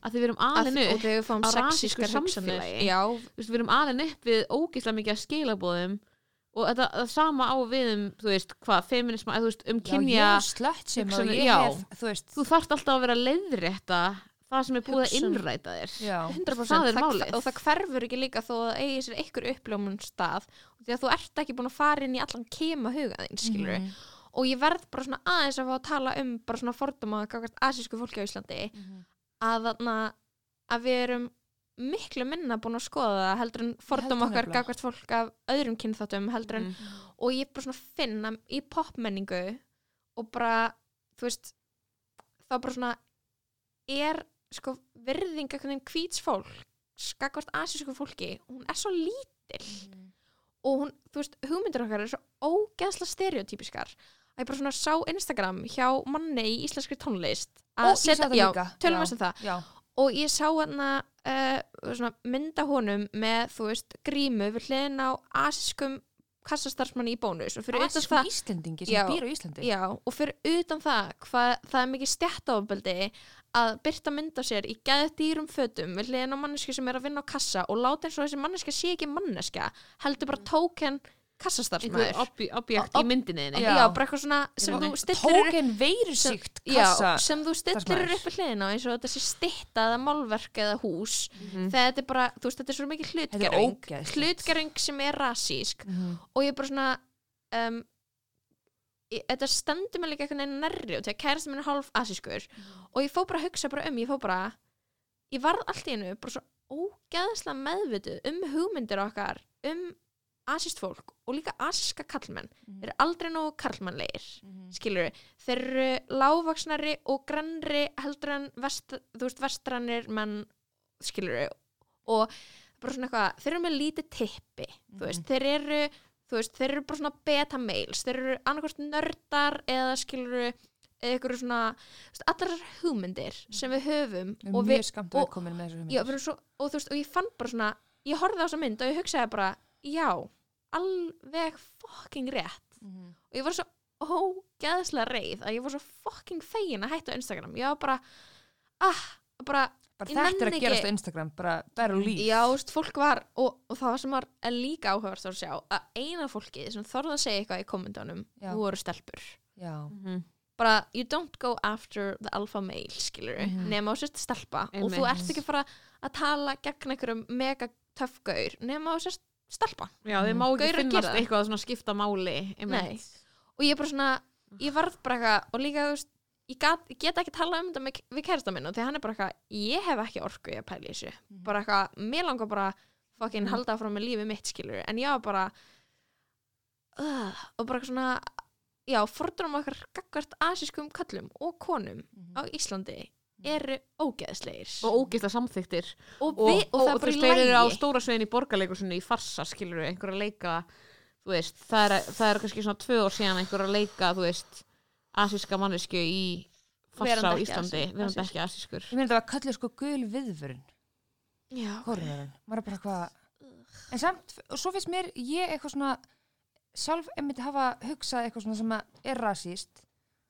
B: að því við erum alin
A: og
B: upp
A: þegar við fáum
B: á
A: sexískar
B: rasísku
A: hugsanir
B: samfélagi.
A: já,
B: þú veist, við erum alin upp við ógeðslega mikið að skilabóðum og þetta það sama á við um, þú veist, hvað, feminisma, eða þú veist, um
C: Já,
B: kynja
C: ég er slött sem og
B: hugsanir,
C: ég
B: já.
C: hef, þú veist,
B: þú þarft alltaf að vera að leiðrétta það sem er búið að
A: Hugsun.
B: innræta þér
C: já,
A: 100%
B: Það er málið.
A: og það hverfur ekki líka þó að eigi sér einhver uppljómun stað því að þú ert ekki búin að fara inn í allan kema huga þín, skilur
C: Mhm.
A: og ég verð bara svona aðeins að fá að tala um bara svona gagvart asísku fólki á Íslandi
C: Mhm.
A: að þarna að við erum miklu minna búin að skoða það heldur en fordóma
C: það
A: okkar gagvart fólk af öðrum kynþáttum heldur en
B: Mm.
A: og ég bara svona finna í popmenningu og bara þú veist þá bara svona er sko veginn hvíts fólk skakvart asísku fólki hún er svo lítil. Og hún, þú veist, hugmyndir okkar er svo ógeðsla stereotypiskar að ég bara svona sá Instagram hjá manni í íslenskri tónlist
C: Ó, ég sá það
A: já,
C: líka. Já.
A: það.
C: Já,
A: og ég sá hana uh, svona mynda honum með, þú veist, grímu við hliðin á asískum kassastarfsmanni í bónus og fyrir utan það
C: Íslendingi sem
A: Já.
C: býr á Íslandi
A: Já, og fyrir utan það hvað það er mikið stjættaofbeldi að byrta mynda sér í gæðið dýrum fötum við hliðin á manneski sem er að vinna á kassa og láta eins og þessi manneska sé ekki manneska heldur bara tóken kassastarfsmæður
B: objekt
A: Ob-
B: í myndinni
A: já.
C: Já.
A: bara eitthvað svona sem þú stillir
C: Tóken veirusíkt kassa
A: sem þú stillir upp í hliðina eins og þetta sé stitta eða málverk eða hús
B: Mhm.
A: þegar þetta er bara, þú veist, þetta er svo mikið
C: er
A: hlutgerring hlutgerring sem er rasísk
C: Mhm.
A: og ég er bara svona um, þetta stendur mig líka einhvern veginn nærri og þegar kærasti minn er hálf asískur og ég fó bara að hugsa bara um, ég fó bara ég varð allt í einu bara svo ógeðslega meðvituð um hugmyndir okkar um asíst fólk og líka asíska kallmenn
C: Mhm.
A: þeir eru aldrei nógu karlmannlegir
C: Mhm.
A: skilur þeir eru lágvaksnari og grannri heldur en vest, þú veist, vestrannir menn skilur og bara svona eitthvað, þeir eru með lítið tippi þú veist, þeir eru þú veist, þeir eru bara svona beta mails þeir eru annarkvæmst nördar eða skilur eða ykkur svona allar hugmyndir sem við höfum
C: Við
A: og, við, og- já, við svo, og, veist, og ég fann bara svona ég horfði á þessa mynd og ég hugsaði bara já, alveg fucking rétt
C: Mhm.
A: og ég var svo ógeðslega reið að ég var svo fucking fegin að hætta á Instagram ég var bara ah, bara,
C: Bara þetta er að gerast á Instagram, bara bear og líf
A: já, þú veist, fólk var og, og það var sem var líka áhugavert að sjá að eina fólkið sem þorði að segja eitthvað í kommentunum voru stelpur
C: Já.
B: Mhm.
A: bara, you don't go after the alpha male skilur,
C: Mhm.
A: nema á sérst stelpa og
B: Einmitt.
A: þú ert ekki að fara að tala gegn einhverjum mega töff gaur nema á sérst stelpa
B: já, þeir má
A: Gaur
B: ekki
A: að
B: finnast
A: gera það.
B: eitthvað svona skipta máli einmitt.
A: Nei. og ég bara svona, ég varð bara eitthvað og líka, þú veist, ég, gat, ég get ekki tala um þetta með, við kærasta minn og því hann er bara eitthvað ég hef ekki orku í að pæla í þessu
C: Mhm.
A: bara eitthvað, mér langar bara fucking
C: Mhm.
A: halda áfram með lífi mitt skilur en ég var bara uh, og bara eitthvað svona já, fordrum okkar gaggvart asískum köllum og konum
C: Mhm.
A: á Íslandi eru ógeðslegir.
B: Og ógeðslega samþyktir
A: og,
B: og,
A: við, og, það
B: og
A: er
B: þú
A: bara
B: veist, þeir eru á stóra svein í borgarleikursunni í farsa, skilur við, einhver að leika þú veist, það er, það er kannski svona tvö ár síðan einhver að leika, þú veist asíska mannesku í farsa á Íslandi, verandi
A: asísk.
B: ekki asískur.
C: Ég meina þetta var kallið sko gul viðvörun.
A: Já,
C: Kórnurinn, maður er bara eitthvað En samt, og svo finnst mér ég eitthvað svona sjálf einmitt hafa hugsað eitthvað svona sem að er rasíst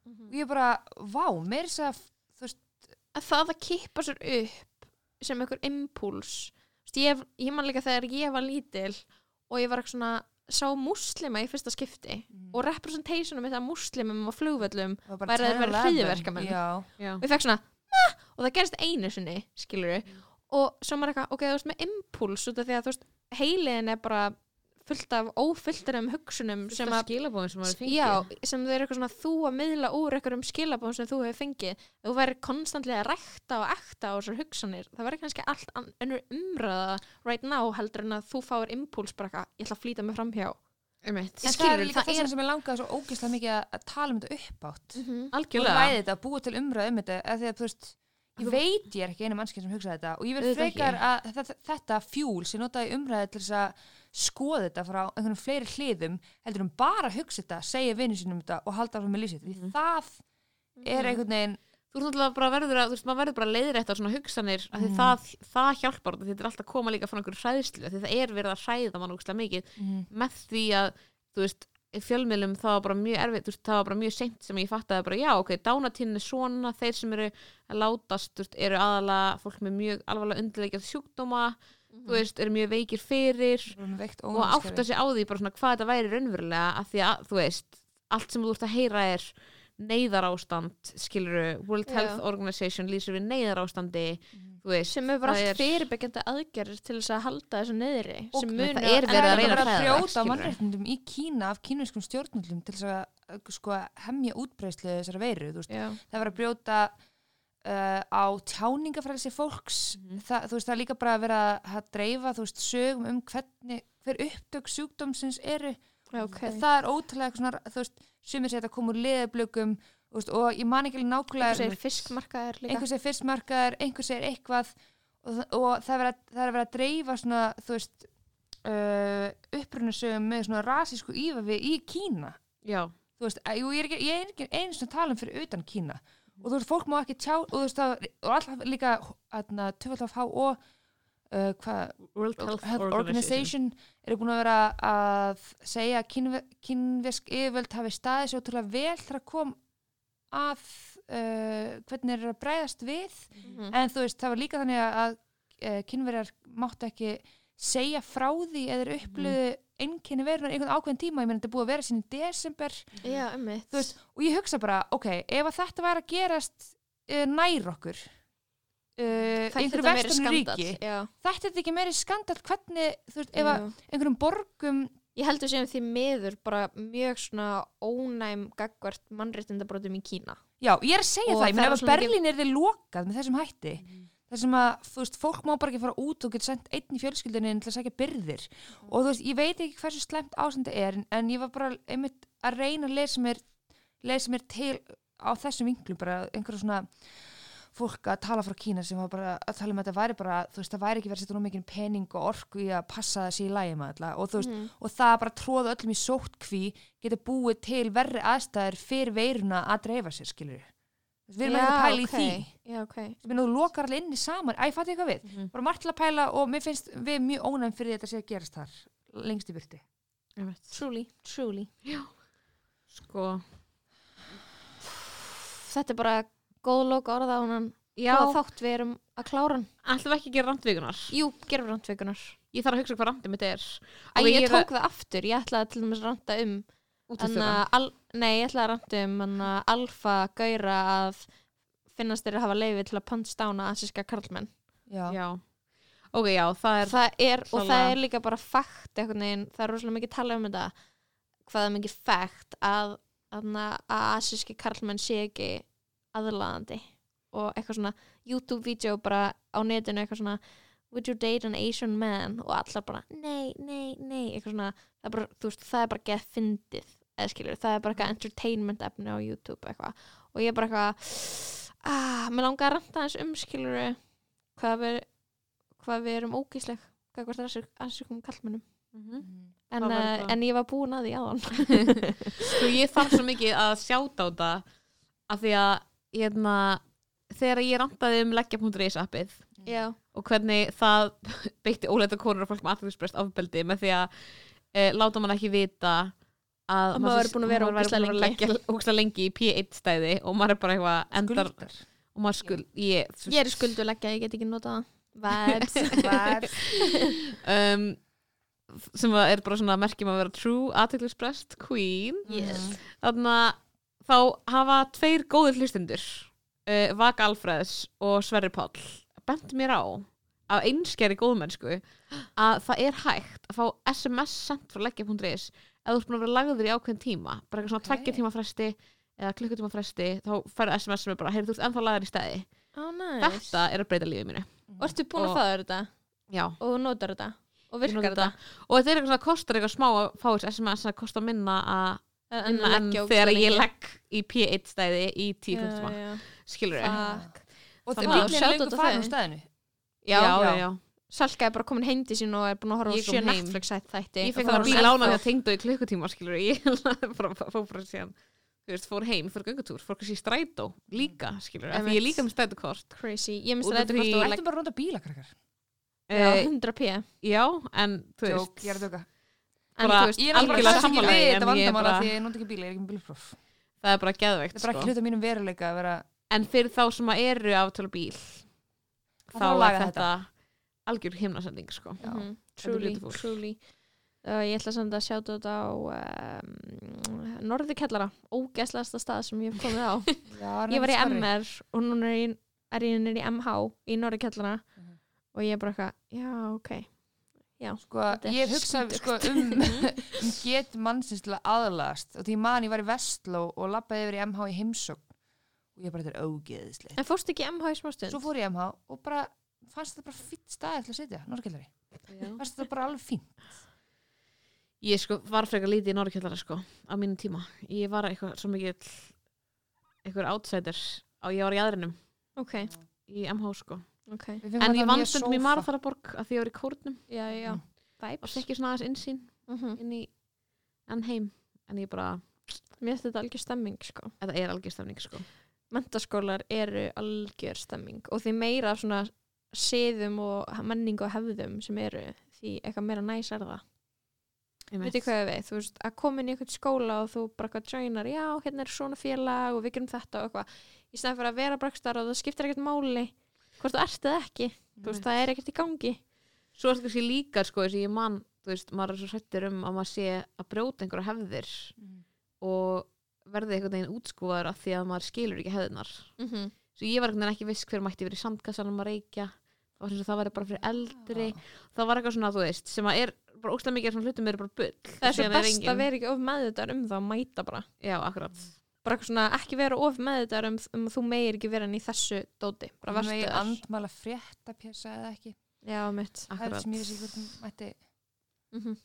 C: og ég bara, vá, meir þess að
A: að það að kippa sér upp sem einhver impuls ég, ég man líka þegar ég var lítil og ég var eitthvað svona sá múslima í fyrsta skipti og representationum á flugvöllum
C: það var
A: Væri þeir
C: 10-11.
A: verið hryðjuverkamenn?
C: Já,
B: já,
A: og ég fekk svona nah! og það gerist einu sinni, skilur og svo maður eitthvað, ok, þú veist með impuls út af því að þú veist, heiliðin er bara fullt af ófyllturum hugsunum sem
B: sem að
A: að
B: skilabóðin sem
A: Já, sem þau eru eitthvað svona þú að miðla úr einhverjum skilabóðum sem þú hefur fengið. Þú væri konstantlega að rækta og ekta á þessar hugsanir, það væri kannski allt önnur umræða right now heldur en að þú fáir impuls bara eitthvað, ég ætla að flýta mig framhjá
B: einmitt,
C: en það er líka
A: það
C: þess
A: er-
C: sem ég langaði svo ógeðslega mikið að, að tala um þetta uppátt og
B: algjörlega.
C: ræði þetta, búa til umræð um þetta eða því að þú veist, ég veit ég er ekki eina mannskið sem hugsaði þetta og ég
B: Auðvitað
C: frekar að þetta, þetta fjúl sem notaði í umræði til þess að skoða þetta frá einhvern fleiri hliðum heldur um bara að hugsa þetta, segja vinnu sínum þetta og halda áfram með lýsitt, því
B: Mhm.
C: það er einhvern veginn
B: þú bara verður að, þú veist, maður verður bara leiðrætt á svona hugsanir af því
C: Mhm.
B: það, það hjálpar og þetta er alltaf að koma líka frá einhverju hræðslu því það er verið að hræða mann úkslega mikið með því að, þú veist fjölmiðlum það var bara mjög erfitt þú veist, það var bara mjög seint sem ég fattaði bara já ok, dánatíðin er svona, þeir sem eru að látast, þú veist, eru aðalega fólk með mjög alvarlega undirleikjað sjúkdóma þú veist, eru mjög veikir fyrir og átta sig á því bara svona hvað þetta væri raunverulega af því að, þú veist, allt sem þú ert að heyra er neyðarástand skiluru, World
A: Já.
B: Health Organization lýsir við neyðarástandi þú veist,
A: sem er bara fyrirbyggjandi aðgerðir til þess að halda þessu neðri
C: Og
A: sem
B: er
A: að-
B: að að
C: að
B: skilurðu.
C: mannréttindum í Kína af kínverskum stjórnvöldum til þess að sko, hemja útbreyslu þessara veiru þú veist,
A: Já.
C: það var að brjóta uh, á tjáningafrælsi fólks.
B: Mhm.
C: það, þú veist, það er líka bara að vera að dreifa þú veist, sögum um hvernig hver upptök sjúkdómsins eru.
A: Já, ok.
C: það er ótrúlega svona, þú veist, sumir segja að koma úr leðablökum og ég man ekki alveg nákvæmlega
A: segir fiskmarkaðir líka.
C: Einhver segir fyrstmarkaðar, einhver segir eitthvað og, þa- og það er að, það er verið að dreifa svona, þú veist uh, upprunasögum með svona rasísku ífafi í Kína.
B: Já,
C: þú veist, að, ég er ekki, ég er ekki einu sem tala um fyrir utan Kína og þú veist, fólk má ekki tjá og þú veist, það, og alltaf líka hérna, töfald af há og uh, hvað,
B: World Health,
C: Health
B: Organization.
C: Organization eru búin að vera að segja að kínve, kínvesk yfirvöld hafi staðið til að vel þegar kom að uh, hvernig er að bregðast við
A: Mhm.
C: en þú veist, það var líka þannig að uh, kynverjar máttu ekki segja frá því eða upplöðu einkenni verunar einhvern ákveðin tíma, ég meina þetta er búið að vera sín í desember,
A: Já,
C: þú veist, og ég hugsa bara, ok, ef að þetta væri að gerast uh, nær okkur uh, einhverju vesturnu ríki
A: Já,
C: þetta er ekki meiri skandal hvernig, þú veist, ef einhverjum borgum
A: Ég heldur sem því miður bara mjög svona ónæm gagvart mannréttindabrotum í Kína.
C: já, ég er að segja
A: Og
C: það, ég meina ef að Berlín er þið lokað með þessum hætti þar sem að, þú veist, fólk má bara ekki fara út og geta sendt einn í fjölskyldinni til að segja byrðir. Og þú veist, ég veit ekki hversu slemt ásandi er en, en ég var bara einmitt að reyna að lesa mér lesa mér til á þessum vinklum bara einhverju svona fólk að tala frá Kína sem var bara að tala um að þetta væri bara, þú veist, það væri ekki verið að setja nú mikið pening og orku í að passa sér í lægi með alla. Og þú veist,
A: Mhm.
C: og það að bara tróða öllum í sóttkví geta búið til verri aðstæður fyrir veiruna að dreifa sér, skilur við erum ekki að pæla í því
A: Já, ok.
C: Ég meina, þú lokar allir inni saman, æ, fattu eitthvað við
B: Mhm.
C: bara margt til að pæla og mér finnst við mjög ónæm fyrir þetta sé að gerast þar lengst í byrti.
A: Truly, truly.
B: Sko,
A: Þetta er bara góð loka orða á hann.
B: já,
A: Hvaða þátt við erum að klára hann?
B: ætlum við ekki að gera randvíkunar
A: Jú, gerum randveikunar.
B: Ég þarf að hugsa hvað randið mitt er
A: Æ,
B: Og
A: ég,
B: að-
A: tók það aftur. Ég ætlaði til dæmis að randa um al, nei, ég ætlaði að randa um anna, alfa gaura að finnast þeir að hafa leifi til að punchdána asíska karlmenn.
C: já,
B: Já. Ok, já, það er
A: það er, og það er líka bara veginn, það er rosalega mikið talað um þetta hvað er mikið fakt að, að, að asíski karlmenn sé ekki aðlaðandi. Og eitthvað svona YouTube-vídeó bara á netinu eitthvað svona would you date an Asian man? Og allar bara nei, nei, nei eitthvað svona, það er bara, veist, það er bara gett fyndið, eða skilur, það er bara eitthvað entertainment efni á YouTube eitthvað. Og ég er bara eitthvað ah, mér langar að ranta þess um skilur hvað við hvað við erum ógísleg hvað hvort aðsökum kallmennum
B: Mhm.
A: en,
B: Það var
A: uh, en ég var búin að því aðan
B: Sko ég þarf svo mikið að sjáta á þetta af því að hérna, þegar ég randaði um leggja.is appið
A: já,
B: og hvernig það beitti óleita konur og fólk með aðfæðisbrest ofbeldi með því að e, láta mann ekki vita að
A: Að maður væri búin að vera
B: að leggja ógeðslega lengi í P1 stæði og maður er bara eitthvað endar
C: skuldar.
B: og maður skuld ég,
A: ég er í skulduleggja, ég get ekki vibes,
C: Vibes.
B: um, sem er bara svona merkjum að vera true aðteglisbrest queen.
A: Yes.
B: þannig að þá hafa tveir góðir hlustendur uh, Vaka Alfreðs og Sverri Páll bent mér á af einskjari góðmennsku að það er hægt að fá SMS sendt frá leggja.is ef þú ert búin að vera lagður í ákveðin tíma bara eitthvað svona
C: Ok.
B: tveggja tíma fresti eða klukkutíma fresti þá færðu SMS sem er bara, heyrðu þú ert ennþá lagður í stæði
A: oh, nice.
B: þetta er að breyta lífið mínu.
A: Og ertu búin
B: Og-
A: að fá þér þetta?
B: Já,
A: og þú notar þetta? Og virkar þetta?
B: og þetta er eitthvað svona kostar eitthvað smá að fá þessi SMS að kostar minna að
A: en,
B: minna en þegar ég legg í P1 stæði í 10 klukkutíma. skilur ég
C: og það er
A: out
C: lengur
A: á
C: farin á stæðinu
A: já,
B: já,
C: já.
B: Já.
A: Salka er bara komin heim til sín og er búin að horfa á sjö. Netflix þætti.
B: Ég fekk
A: það var
B: bíl ánað því að tengdu í klukkutíma skilur ég bara fór bara síðan þú veist, fór heim, fór göngutúr, fór kannski strætó líka, skilur, af því ég er líka með strætókort.
A: Crazy, ég
B: því-
A: hvort þú
C: Ættum
A: legg
C: bara að runda bíla, krakkar?
A: Já,
B: uh,
A: 100 p.
B: já, en þú
C: Jók,
B: veist
C: ég er að döka Ég er alveg að með bílpróf
B: það er bara geðveikt
C: Það er bara
B: sko.
C: hluta mínum veruleika
B: algjör himnasending sko.
A: Mhm,
B: er
A: truly, truly. Uh, ég ætla samt að sjáta þetta á um, Norðu kellara. Ógæslegasta stað sem ég hef komið á.
C: Já,
A: ég var í. MR og núna er ég, er ég niður í MH í Norðu kellara.
C: Mhm.
A: og ég er bara eitthvað, já ok. Já,
C: Sko, ég hef hugsað sko, um, um get mannsins til að aðlast og því man ég var í Vestló og labbaði yfir í MH í heimsókn. Og ég bara þetta er ógeðislega
A: en fórst ekki í MH í smá stund
C: Svo fór ég í MH og bara fannst þetta bara fýtt staðið til að sitja, Norrkjallari fannst þetta bara alveg fínt?
B: Ég sko var frekar lítið í Norrkjallara sko, á mínum tíma. Ég var eitthvað svo mikið eitthvað outsider á ég var í aðrinum.
A: Ok,
B: í MH sko.
A: Ok,
C: Við fengum
B: en ég vann stundum í
C: sófa.
B: Marðaraborg að því ég var í kórnum.
A: Já, já,
C: Mm.
B: og ég svona aðeins insýn
A: mm
B: inn í enn heim. En ég bara,
A: mér finnst þetta algjör stemming sko.
B: Þetta er algjör stefning sko.
A: Mentaskólar eru algjör stemming. Og því meira svona siðum og menningu og hefðum sem eru því eitthvað meira næs er það veitir hvað við, þú veist, að koma inn í einhvern skóla og þú bara eitthvað joinar, já, hérna er svona félag og við gerum þetta og eitthvað. Í stæðan fyrir að vera brakstar og það skiptir ekkert máli hvort þú ert eða ekki. Þú veist, það er ekkert í gangi.
B: Svo er þetta kannski líka sko þess að ég man, þú veist, maður er svo hrættur um að maður sé að brjóta einhverja hefðir
C: Mm.
B: og verði einhvern veginn útskúfaður af því að maður skilur ekki hefðinar
A: mm -hmm.
B: svo ég var ekki viss hver mætti verið í sandkassanum að reykja og það væri bara fyrir eldri. Það var eitthvað svona, þú veist, sem að er bara ógstæð mikið svona hlutum eru bara bull.
A: Það er svo best
B: engin-
A: að vera ekki of meðvitaður um það að mæta bara.
B: Já, akkurat.
A: Bara eitthvað svona, ekki vera of meðvitaður um, um að þú meir ekki vera í þessu dóti. Bara verstu þar.
C: andmæla frétta pjessa eða ekki.
A: Já, mitt.
C: Það er
B: Akkurat,
C: sem ég mætti
A: mm -hmm.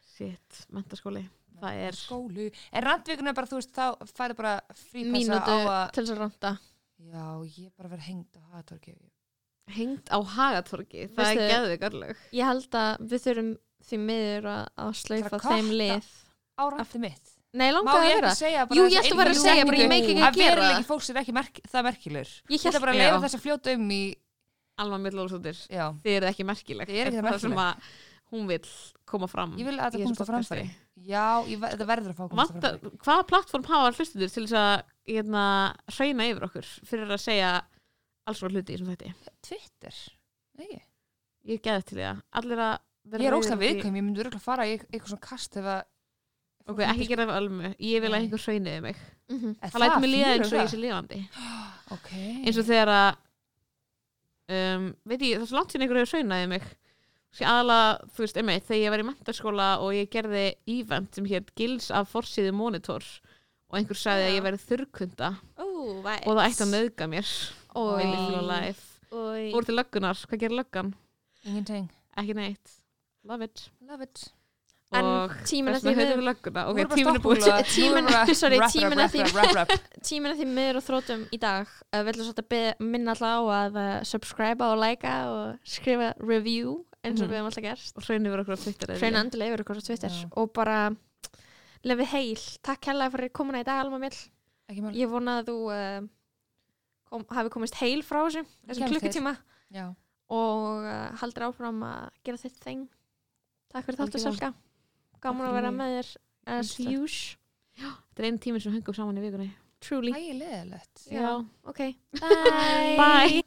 B: sitt, mentaskóli Það er-
C: skólu. En randvíkun er bara, þú veist, þá færi bara frípassa
A: mínútu
C: á að
A: til þess að randa
C: Já, ég er bara verið hengd á hagatorki
B: hengt á hagatorki, það
A: Veistu-
B: er geðvig örlög
A: ég held að við þurfum því miður að, að
C: Bara
A: þeim lið.
C: Á randi mitt.
A: Nei,
C: ég
A: að vera
C: segja bara
A: Jú, ég ætti að vera að segja, bara ég meik ekki að
C: að
A: gera
C: veruleiki
A: það.
C: fólks er ekki merk, það merkilur
A: Ég
C: er bara að
A: já.
C: leifa þess að fljóta um í
B: Alma Millóðsóttir,
C: Já,
B: þið eru ekki merkilegt
C: Þið eruð ekki
B: það sem að hún vill koma fram
C: ég vil að þetta komast á framfæri
B: podcasti.
C: Já, þetta verður að fá að komast á framfæri
B: hvaða plattform hafa hlustendur til þess að hérna, hreina yfir okkur fyrir að segja alls frá hluti í þessum þætti
C: Twitter, ekki
B: ég er geðið til að að vera
C: Ég er
B: í-
C: viðkvæm, ég myndi örugglega fara í eitthvað svona kast ef að
B: ok, ekki gera það ölmu, ég vil að
C: Nei.
B: einhver hreiniði mig
A: Mhm.
C: Er
B: það lætur mig líða eins og ég
C: það?
B: sé lífandi
C: Ok
B: eins og þegar að um, veit ég, það er svo langt síðan einhver hefur hreinaði mig aðalega, þú veist, einmitt, þegar ég var í mentaskóla og ég gerði event sem hér gils af forsýðu monitor og einhver sagði að
A: Já.
B: ég væri þurrkunda
A: væs.
B: og það ætti að nauðga mér Fór til löggunar, hvað gerir löggan?
C: Ingenting
B: Ekki neitt. Love it.
C: Love it.
A: En
B: þess
A: að því miður-
B: Ok, tíminn er búið
C: stoppúla.
A: Tí- tíminn-
C: Nú bara
A: sorry,
C: wrap,
A: tíminn
C: wrap,
A: að því- tíminn að því miður og þrótum í dag. Við ætlum svolítið að minna alltaf á að uh, subscribe og likea og skrifa review eins og
B: Mhm.
A: við hefum alltaf gerst
B: Og hreinu yfir okkur á Twitter ekki?
A: endilega yfir ykkur á Twitter. Og bara lefið heil. Takk hérlega fyrir komuna í dag Alma Mill
C: Ekki mál.
A: Ég vona að þú uh, kom, hafi komist heil frá þessu þessum klukkutíma.
C: Já.
A: Og uh, haldir áfram að gera þitt þeng takk fyrir þáttu. Selga gaman að vera með þér as usual.
B: Þetta er einn tíminn sem hengum saman í vikunni.
A: Truly.
C: Æ, leðilegt
B: Já.
A: ok. Bye.
B: Bye.